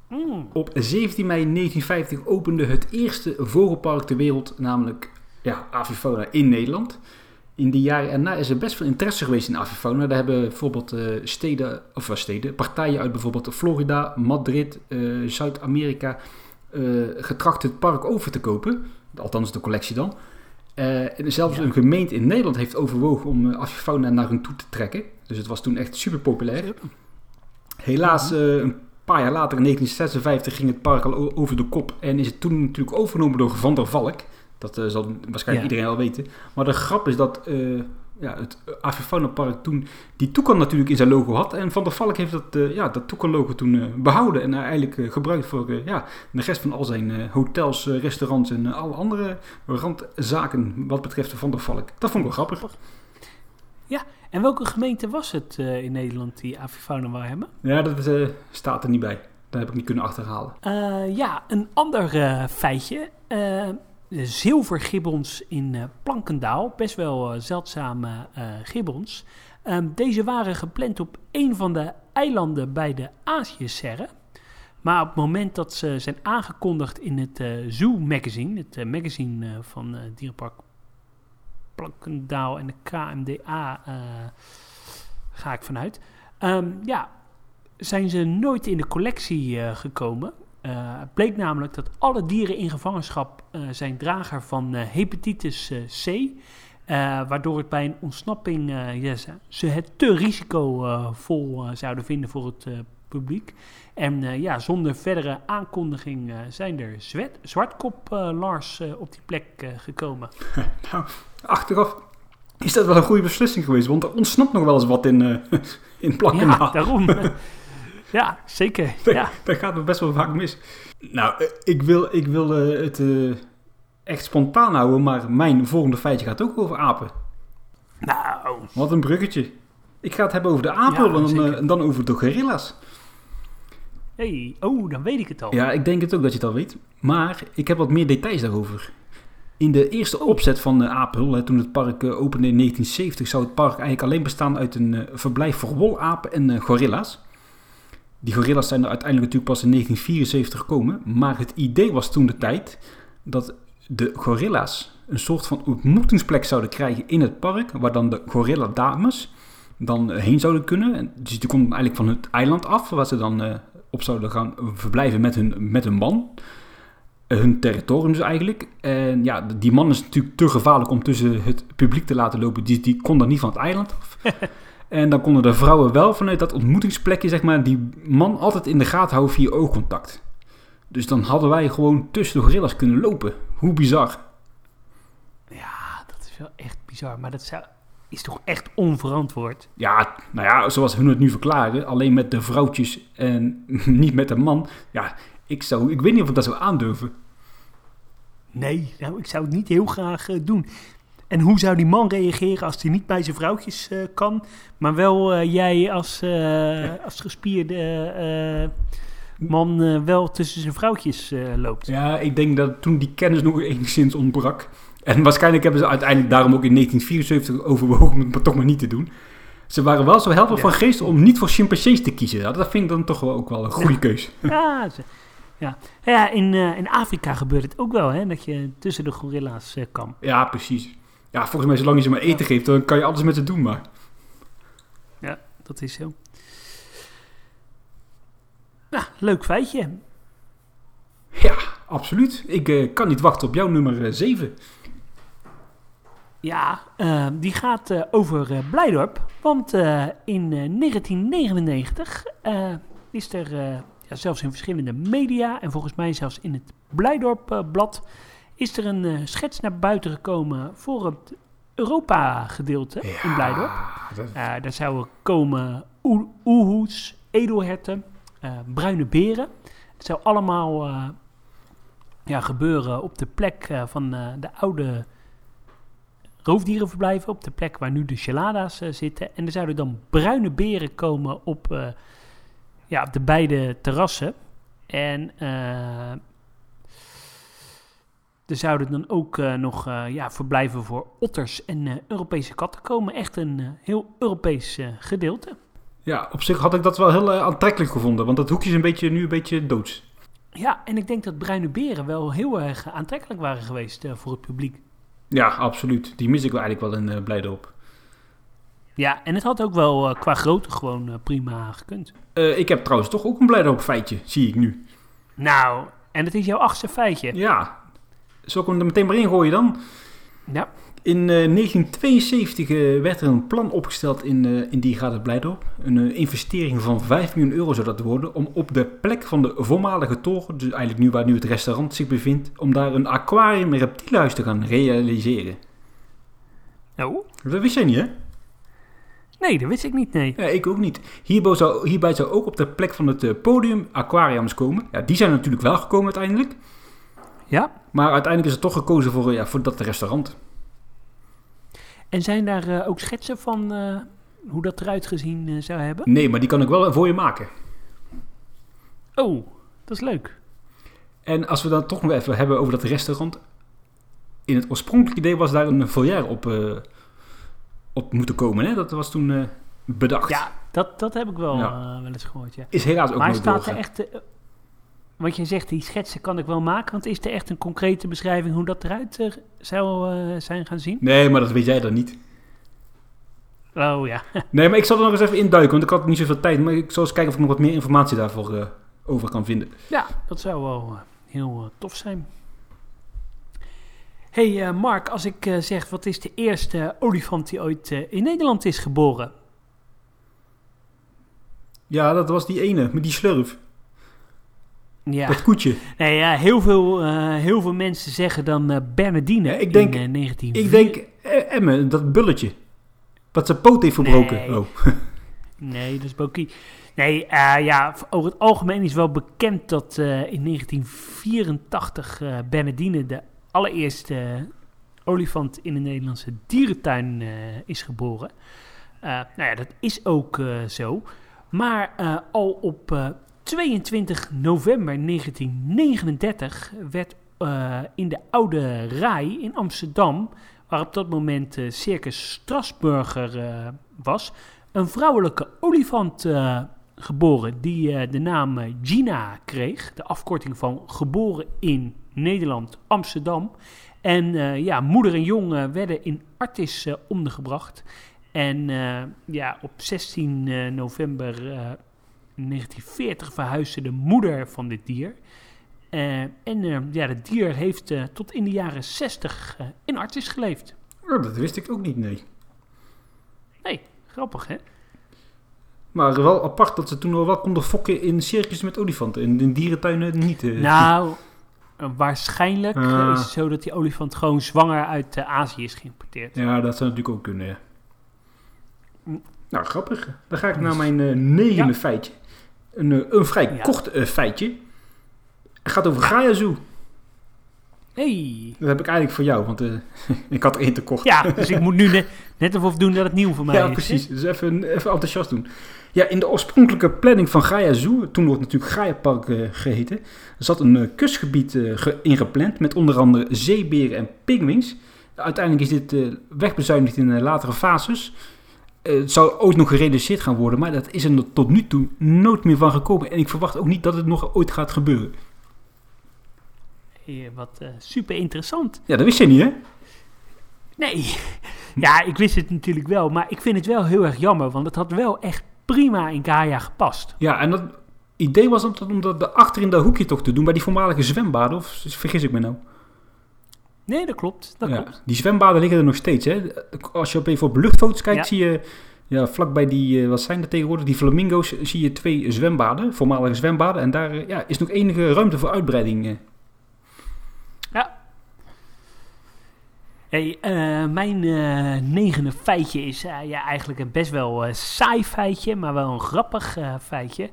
Mm. Op 17 mei 1950 opende het eerste vogelpark ter wereld, namelijk ja, Avifauna in Nederland. In die jaren erna is er best veel interesse geweest in avifauna. Daar hebben bijvoorbeeld eh, steden, of uh, steden, partijen uit bijvoorbeeld Florida, Madrid, Zuid-Amerika getracht het park over te kopen. Althans de collectie dan. En zelfs ja. een gemeente in Nederland heeft overwogen om uh, avifauna naar hun toe te trekken. Dus het was toen echt super populair. Helaas, uh, een paar jaar later, in 1956, ging het park al over de kop. En is het toen natuurlijk overgenomen door Van der Valk. Dat zal waarschijnlijk ja. iedereen al weten. Maar de grap is dat uh, ja, het Avifauna Park toen die toekan natuurlijk in zijn logo had. En Van der Valk heeft dat, uh, ja, dat toekan logo toen behouden. En eigenlijk gebruikt voor ja, de rest van al zijn hotels, restaurants en alle andere randzaken wat betreft Van der Valk. Dat vond ik wel grappig. Ja, en welke gemeente was het in Nederland die Avifauna wou hebben? Ja, dat staat er niet bij. Dat heb ik niet kunnen achterhalen. ja, een ander feitje zilvergibbons in uh, Plankendaal. Best wel uh, zeldzame uh, gibbons. Um, deze waren gepland op een van de eilanden bij de Aziëserre. Maar op het moment dat ze zijn aangekondigd in het eh, Zoo Magazine, het eh, magazine eh, van eh, Dierenpark Plankendaal en de KMDA, eh, ga ik vanuit. Ehm, ja, zijn ze nooit in de collectie eh, gekomen. Het bleek namelijk dat alle dieren in gevangenschap eh, zijn drager van eh, hepatitis C. waardoor het bij een ontsnapping ze- het te risicovol zouden vinden voor het publiek. En ja, zonder verdere aankondiging zijn er zwet, zwartkop Lars op die plek gekomen. Nou, achteraf is dat wel een goede beslissing geweest, want er ontsnapt nog wel eens wat in, in plakken. Ja, daarom. ja, zeker. Ja. Dat gaat me best wel vaak mis. Nou, eh, ik wil, ik wil eh, het eh, echt spontaan houden, maar mijn volgende feitje gaat ook over apen. Nou, Wat een bruggetje. Ik ga het hebben over de apen Ja, en, dan, over de gorilla's. hey, oh, dan weet ik het al. Ja, ik denk het ook dat je het al weet. Maar ik heb wat meer details daarover. In de eerste opzet van de Apel, toen het park opende in 1970, zou het park eigenlijk alleen bestaan uit een verblijf voor wolapen en gorilla's. Die gorilla's zijn er uiteindelijk natuurlijk pas in 1974 gekomen. Maar het idee was toen de tijd dat de gorilla's een soort van ontmoetingsplek zouden krijgen in het park, waar dan de gorilla dames dan eh, heen zouden kunnen. En dus die konden eigenlijk van het eiland af, waar ze dan eh, op zouden gaan verblijven met hun, met hun man. Eh, hun territorium dus eigenlijk. En ja, die man is natuurlijk te gevaarlijk om tussen het publiek te laten lopen. Die, die kon dan niet van het eiland af. en dan konden de vrouwen wel vanuit dat ontmoetingsplekje, zeg maar, die man altijd in de gaten houden via oogcontact. Dus dan hadden wij gewoon tussen de gorillas kunnen lopen. Hoe bizar. Ja, dat is wel echt bizar. Maar dat zou, is toch echt onverantwoord? Ja, nou ja, zoals hun het nu verklaren, alleen met de vrouwtjes en niet met de man. Ja, ik, zou, ik weet niet of ik dat zou aandurven. Nee, nou, ik zou het niet heel graag eh, doen. En hoe zou die man reageren als hij niet bij zijn vrouwtjes eh, kan, maar wel eh, jij als, eh, als gespierde man wel tussen zijn vrouwtjes loopt? Ja, ik denk dat toen die kennis nog enigszins ontbrak. En waarschijnlijk hebben ze uiteindelijk daarom ook in 1974 overwogen om het toch maar niet te doen. Ze waren wel zo helder Ja. van geest om niet voor chimpansees te kiezen. Ja, dat vind ik dan toch wel ook wel een goede keus. Ja, ze- ja. ja in, in Afrika gebeurt het ook wel, hè, dat je tussen de gorilla's kan. Ja, precies. Ja, volgens mij zolang je ze maar eten geeft, dan kan je alles met ze doen. Maar Dat is zo. Nou, leuk feitje. ja, absoluut. Ik eh, kan niet wachten op jouw nummer 7. Ja, eh, die gaat eh, over eh, Blijdorp. Want eh, in eh, 1999 eh, is er eh, ja, zelfs in verschillende media... en volgens mij zelfs in het Blijdorp-blad... is er een eh, schets naar buiten gekomen voor het Europa-gedeelte in Blijdorp. dat- Eh, daar zouden komen oe- oehoes, edelherten, eh, bruine beren. Het zou allemaal ja, gebeuren op de plek van de oude roofdierenverblijven. Op de plek waar nu de chelada's eh, zitten. En er zouden dan bruine beren komen op, ja, op de beide terrassen. En er zouden dan ook eh, nog eh, ja, verblijven voor otters en eh, Europese katten komen. Echt een heel Europees gedeelte. Ja, op zich had ik dat wel heel aantrekkelijk gevonden. Want dat hoekje is een beetje, nu een beetje doods. Ja, en ik denk dat bruine beren wel heel erg aantrekkelijk waren geweest voor het publiek. Ja, absoluut. Die mis ik wel eigenlijk wel in uh, Blijdorp. Ja, en het had ook wel qua grootte gewoon prima gekund. Uh, ik heb trouwens toch ook een Blijdorp feitje, zie ik nu. Nou, en het is jouw achtste feitje. Ja. Zal ik hem er meteen maar in gooien dan? Ja. In uh, 1972 uh, werd er een plan opgesteld in, uh, in Diergaarde Blijdorp. Een uh, investering van 5 miljoen euro zou dat worden. Om op de plek van de voormalige toren, dus eigenlijk nu waar nu het restaurant zich bevindt, om daar een aquarium en reptielenhuis te gaan realiseren. Oh? Dat wist jij niet, hè? Nee, dat wist ik niet, nee. Ja, ik ook niet. Hierbij zou, hierbij zou ook op de plek van het podium aquariums komen. Ja, die zijn natuurlijk wel gekomen uiteindelijk. Ja. Maar uiteindelijk is er toch gekozen voor, ja, voor dat restaurant. En zijn daar uh, ook schetsen van uh, hoe dat eruit gezien uh, zou hebben? Nee, maar die kan ik wel voor je maken. Oh, dat is leuk. En als we dan toch nog even hebben over dat restaurant. In het oorspronkelijke idee was daar een foyer op, op moeten komen. Hè? Dat was toen bedacht. Ja, dat, dat heb ik wel, ja. wel eens gehoord. Ja. Is helaas ook maar nooit staat doorgaan. er echt. Wat jij zegt, die schetsen kan ik wel maken. Want is er echt een concrete beschrijving hoe dat eruit eh, zou eh, zijn gaan zien? Nee, maar dat weet jij dan niet. Oh ja. Nee, maar ik zal er nog eens even induiken, want ik had niet zoveel tijd. Maar ik zal eens kijken of ik nog wat meer informatie daarvoor eh, over kan vinden. Ja, dat zou wel heel tof zijn. hey, Mark, als ik zeg wat is de eerste olifant die ooit in Nederland is geboren? Ja, dat was die ene, met die slurf. Ja, Dat koetje. nee, ja heel, veel, eh, heel veel mensen zeggen dan eh, Bernardine Ja, ik denk- in uh, 19... Ik denk, eh, Emme, dat bulletje. Wat zijn poot heeft verbroken. Nee. Oh. Nee, dat is Boki. Nee, eh, ja, over het algemeen is wel bekend dat eh, in 1984 eh Bernardine de allereerste olifant in de Nederlandse dierentuin eh, is geboren. Eh, nou ja, dat is ook eh, zo. Maar eh, al op eh, 22 november 1939 werd eh, in de Oude Rij in Amsterdam, waar op dat moment eh, Circus Strasburger eh, was, een vrouwelijke olifant geboren die de naam Gina kreeg. De afkorting van geboren in Nederland, Amsterdam. En ja, moeder en jong werden in Artis ondergebracht. En ja, op 16 eh, november eh, 1940 verhuisde de moeder van dit dier. Eh, en eh, ja, het dier heeft eh, tot in de jaren 60 eh, in Artis geleefd. Oh, dat wist ik ook niet, nee. Nee, grappig hè? Maar wel apart dat ze toen al wel konden fokken in circus met olifanten. En in dierentuinen niet. Nou, waarschijnlijk Ah. is het zo dat die olifant gewoon zwanger uit Azië is geïmporteerd. Ja, dat zou natuurlijk ook kunnen, ja. Mm. Nou, grappig. Dan ga ik naar mijn eh, negende Ja. feitje. Een, eh, een vrij Ja. kort eh, feitje. Het gaat over Gaia Zoo. Hey. Dat heb ik eigenlijk voor jou, want eh, ik had er één te kort. Ja, dus ik moet nu net, net of doen dat het nieuw voor mij Ja, is. precies. Dus even, even enthousiast doen. Ja, in de oorspronkelijke planning van Gaia Zoo, toen wordt natuurlijk Gaia Park eh, geheten, zat een kustgebied ge- ingepland met onder andere zeeberen en pinguïns. Uiteindelijk is dit wegbezuinigd in latere fases. Eh, het zou ooit nog gerealiseerd gaan worden, maar dat is er tot nu toe nooit meer van gekomen. En ik verwacht ook niet dat het nog ooit gaat gebeuren. Hey, wat eh, super interessant. Ja, dat wist je niet, hè? Nee, ja, ik wist het natuurlijk wel, maar ik vind het wel heel erg jammer, want het had wel echt prima in Gaia gepast. Ja, en dat idee was om dat, om dat achter in dat hoekje toch te doen, bij die voormalige zwembaden, of vergis ik me nou? Nee, dat klopt, dat ja, klopt. Die zwembaden liggen er nog steeds. Hè? Als je op even op luchtfoto's kijkt, Ja. zie je ja, vlakbij die, eh, wat zijn er tegenwoordig, die flamingo's, zie je twee zwembaden, voormalige zwembaden. En daar ja, is nog enige ruimte voor uitbreiding. eh. Hey, eh, mijn negende feitje is ja, eigenlijk een best wel saai feitje, maar wel een grappig feitje.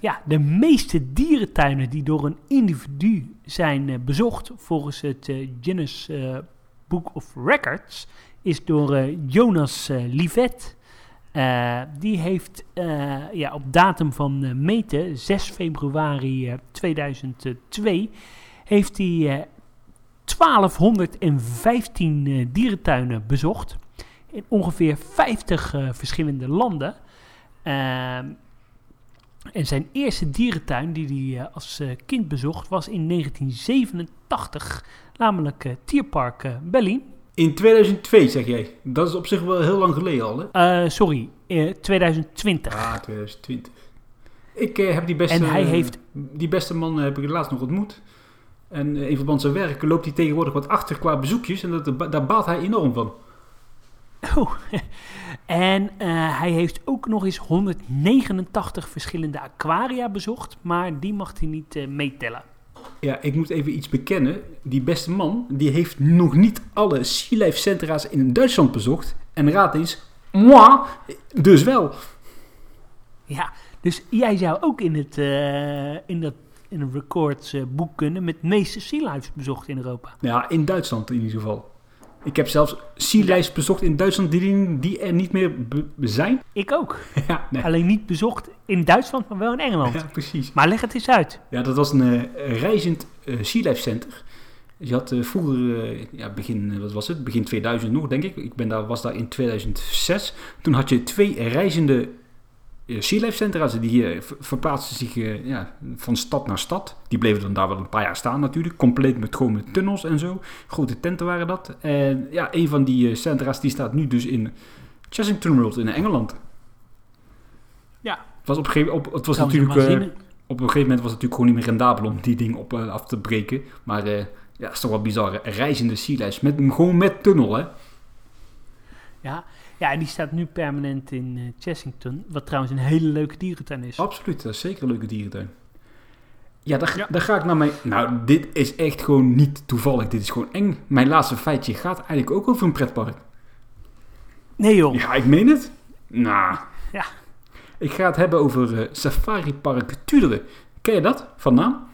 Ja, de meeste dierentuinen die door een individu zijn eh, bezocht volgens het eh, Guinness eh, Book of Records is door Jonas Livet. Die heeft ja, op datum van meten, 6 februari eh, 2002, heeft hij eh, 1215 eh, dierentuinen bezocht. In ongeveer 50 eh, verschillende landen. En zijn eerste dierentuin die hij eh, als eh, kind bezocht was in 1987. Namelijk eh, Tierpark Berlin. In 2002 zeg jij. Dat is op zich wel heel lang geleden al. Hè? Sorry, eh, 2020. Ah, 2020. Ik heb die beste, En hij heeft- die beste man heb ik laatst nog ontmoet. En in verband met zijn werk loopt hij tegenwoordig wat achter qua bezoekjes. En dat, daar baalt hij enorm van. Oh. en eh, hij heeft ook nog eens 189 verschillende aquaria bezocht. Maar die mag hij niet eh, meetellen. Ja, ik moet even iets bekennen. Die beste man, die heeft nog niet alle Sea Life centra's in Duitsland bezocht. En raad eens, moi, dus wel. Ja, dus jij zou ook in het, eh, in dat, in een recordsboek kunnen met meeste sea lives bezocht in Europa. Ja, in Duitsland in ieder geval. Ik heb zelfs Lives bezocht in Duitsland die, die er niet meer zijn. Ik ook. Ja, nee. Alleen niet bezocht in Duitsland, maar wel in Engeland. ja precies. Maar leg het eens uit. Ja, dat was een eh, reizend Life Center. Dus je had eh, vroeger, ja, begin, wat was het? Begin 2000 nog, denk ik. Ik ben daar, was daar in 2006. Toen had je twee reizende uh, Sea Life centra's die uh, verplaatsten zich uh, ja, van stad naar stad. Die bleven dan daar wel een paar jaar staan natuurlijk. Compleet met gewoon met tunnels en zo. Grote tenten waren dat. En ja, een van die centra's die staat nu dus in Chessington World in Engeland. Ja. Het was op een gegeven op, het was natuurlijk op een gegeven moment was het natuurlijk gewoon niet meer rendabel om die ding op af te breken. Maar ja, het is toch wel bizar. Reizende Sea Life met gewoon met tunnel hè. Ja, ja, en die staat nu permanent in uh, Chessington. Wat trouwens een hele leuke dierentuin is. Absoluut, dat is zeker een leuke dierentuin. Ja, daar, daar ga ik naar mijn... Nou, dit is echt gewoon niet toevallig. Dit is gewoon eng. Mijn laatste feitje gaat eigenlijk ook over een pretpark. Nee joh. Ja, ik meen het. Nou. Ja. Ik ga het hebben over uh, Safari Park Tuderen. Ken je dat, van naam?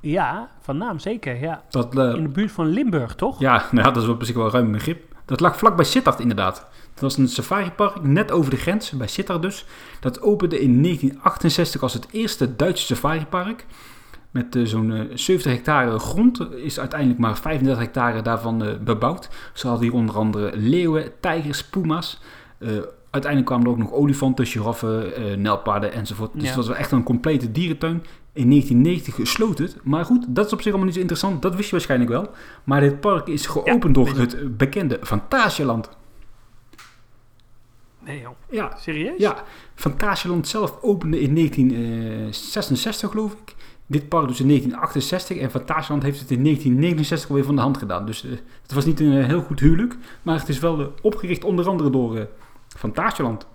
Ja, van naam zeker, ja. Dat, uh, in de buurt van Limburg, toch? Ja, nou, dat is op zich wel ruim begrip. Dat lag vlak bij Sittard inderdaad. Dat was een safaripark net over de grens, bij Sittard dus. Dat opende in 1968 als het eerste Duitse safaripark. Met uh, zo'n uh, 70 hectare grond is uiteindelijk maar 35 hectare daarvan uh, bebouwd. Ze hadden hier onder andere leeuwen, tijgers, puma's. uiteindelijk kwamen er ook nog olifanten, giraffen, nelpaarden enzovoort. Dus ja. dat was wel echt een complete dierentuin. In 1990 gesloten. Maar goed, dat is op zich allemaal niet zo interessant. Dat wist je waarschijnlijk wel. Maar dit park is geopend ja, door het bekende Fantasialand. Nee joh. Ja. Serieus? Ja. Fantasialand zelf opende in 1966 geloof ik. Dit park dus in 1968 en Fantasialand heeft het in 1969 alweer van de hand gedaan. Dus uh, het was niet een heel goed huwelijk, maar het is wel uh, opgericht onder andere door uh, Fantasialand.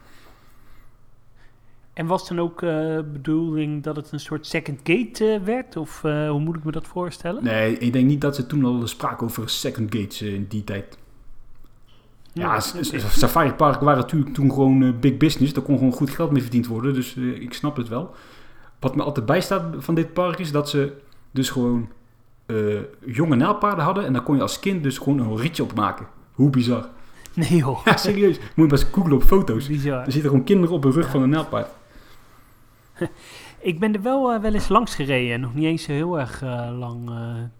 En was dan ook de bedoeling dat het een soort second gate werd? Of hoe moet ik me dat voorstellen? Nee, ik denk niet dat ze toen al spraken over second gates in die tijd. Ja. Safari Park waren natuurlijk toen gewoon uh, big business. Daar kon gewoon goed geld mee verdiend worden. Dus uh, ik snap het wel. Wat me altijd bijstaat van dit park is dat ze dus gewoon uh, jonge naalpaarden hadden. En daar kon je als kind dus gewoon een ritje op maken. Hoe bizar. Nee joh. Ja, serieus. Moet je maar eens googlen op foto's. Bizar. Er zitten gewoon kinderen op de rug ja. van een naalpaard. Ik ben er wel, wel eens langs gereden. Nog niet eens heel erg lang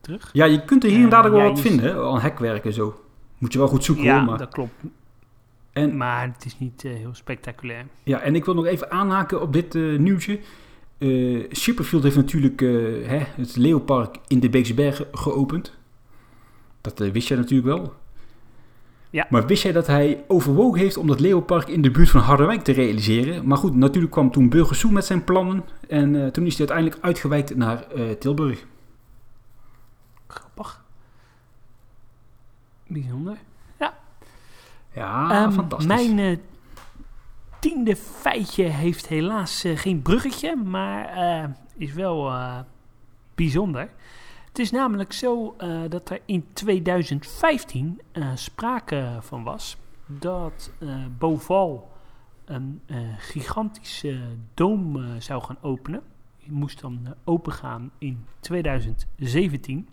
terug. Ja, je kunt er hier en daar wel wat vinden. Al hekwerk en zo. Moet je wel goed zoeken ja, hoor. Maar... dat klopt. En, maar het is niet uh, heel spectaculair. Ja, en ik wil nog even aanhaken op dit uh, nieuwtje. Uh, Shipperfield heeft natuurlijk hè, het Leeuwpark in de Beekse Bergen geopend. Dat wist jij natuurlijk wel. Ja. Maar wist jij dat hij overwogen heeft om dat Leeuwpark in de buurt van Harderwijk te realiseren? Maar goed, natuurlijk kwam toen Burgersoe met zijn plannen. En toen is hij uiteindelijk uitgewijkt naar Tilburg. Grappig. Bijzonder. Ja. Ja, um, fantastisch. Mijn uh, tiende feitje heeft helaas uh, geen bruggetje, maar uh, is wel bijzonder. Het is namelijk zo dat er in 2015 sprake van was dat Boval een gigantische doom zou gaan openen. Die moest dan opengaan in 2017.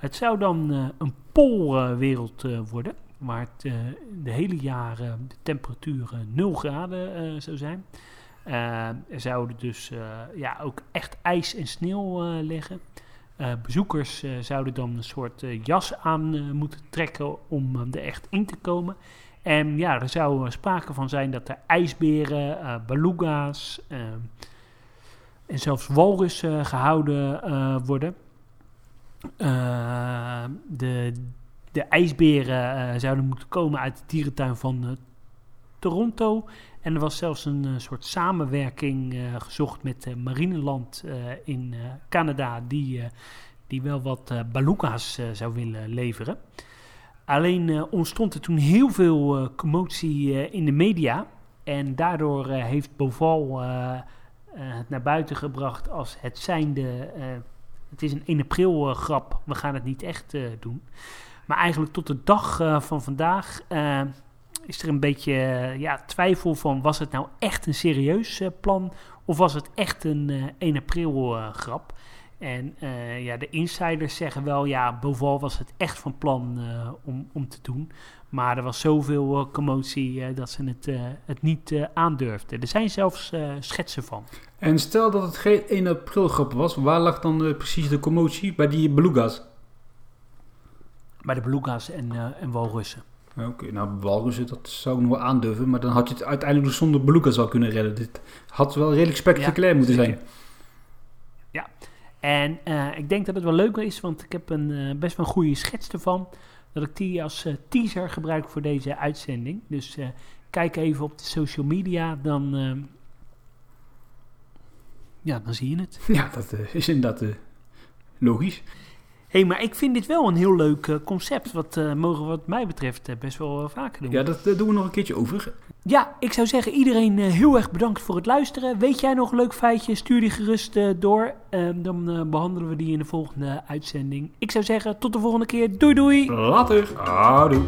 Het zou dan uh, een poolwereld uh, worden, waar het uh, de hele jaren de temperatuur 0 graden zou zijn. er zouden dus ja, ook echt ijs en sneeuw liggen. bezoekers zouden dan een soort jas aan moeten trekken om er echt in te komen. En ja, er zou sprake van zijn dat er ijsberen, beluga's en zelfs walrussen gehouden worden. Uh, de, de ijsberen uh, zouden moeten komen uit de dierentuin van uh, Toronto. En er was zelfs een soort samenwerking gezocht met Marineland in Canada, die, die wel wat beluga's zou willen leveren. Alleen ontstond er toen heel veel commotie in de media. En daardoor heeft Boval het naar buiten gebracht als het zijnde het is een 1 april uh, grap. We gaan het niet echt uh, doen. Maar eigenlijk tot de dag uh, van vandaag is er een beetje ja, twijfel van... was het nou echt een serieus plan of was het echt een 1 april grap? En ja, de insiders zeggen wel, ja, bovenal was het echt van plan om, om te doen. Maar er was zoveel commotie dat ze het, het niet aandurfden. Er zijn zelfs schetsen van. En stel dat het geen 1 april grap was, waar lag dan precies de commotie? Bij die beluga's? Bij de beluga's en, en walrussen. Oké, nou walrussen, dat zou ik nog wel aandurven. Maar dan had je het uiteindelijk dus zonder belugas wel kunnen redden. Dit had wel redelijk spectaculair Ja, moeten zeker. zijn. En eh, ik denk dat het wel leuk is, want ik heb een, eh, best wel een goede schets ervan. Dat ik die als eh, teaser gebruik voor deze uitzending. Dus eh, kijk even op de social media, dan, eh, ja, dan zie je het. Ja, dat eh, is inderdaad logisch. Hé, hey, maar ik vind dit wel een heel leuk eh, concept. Wat eh, mogen we wat mij betreft eh, best wel vaker doen. Ja, dat doen we nog een keertje over. Ja, ik zou zeggen iedereen heel erg bedankt voor het luisteren. Weet jij nog een leuk feitje? Stuur die gerust door. Ehm, dan eh, behandelen we die in de volgende uitzending. Ik zou zeggen tot de volgende keer. Doei doei! Later. Houdoe.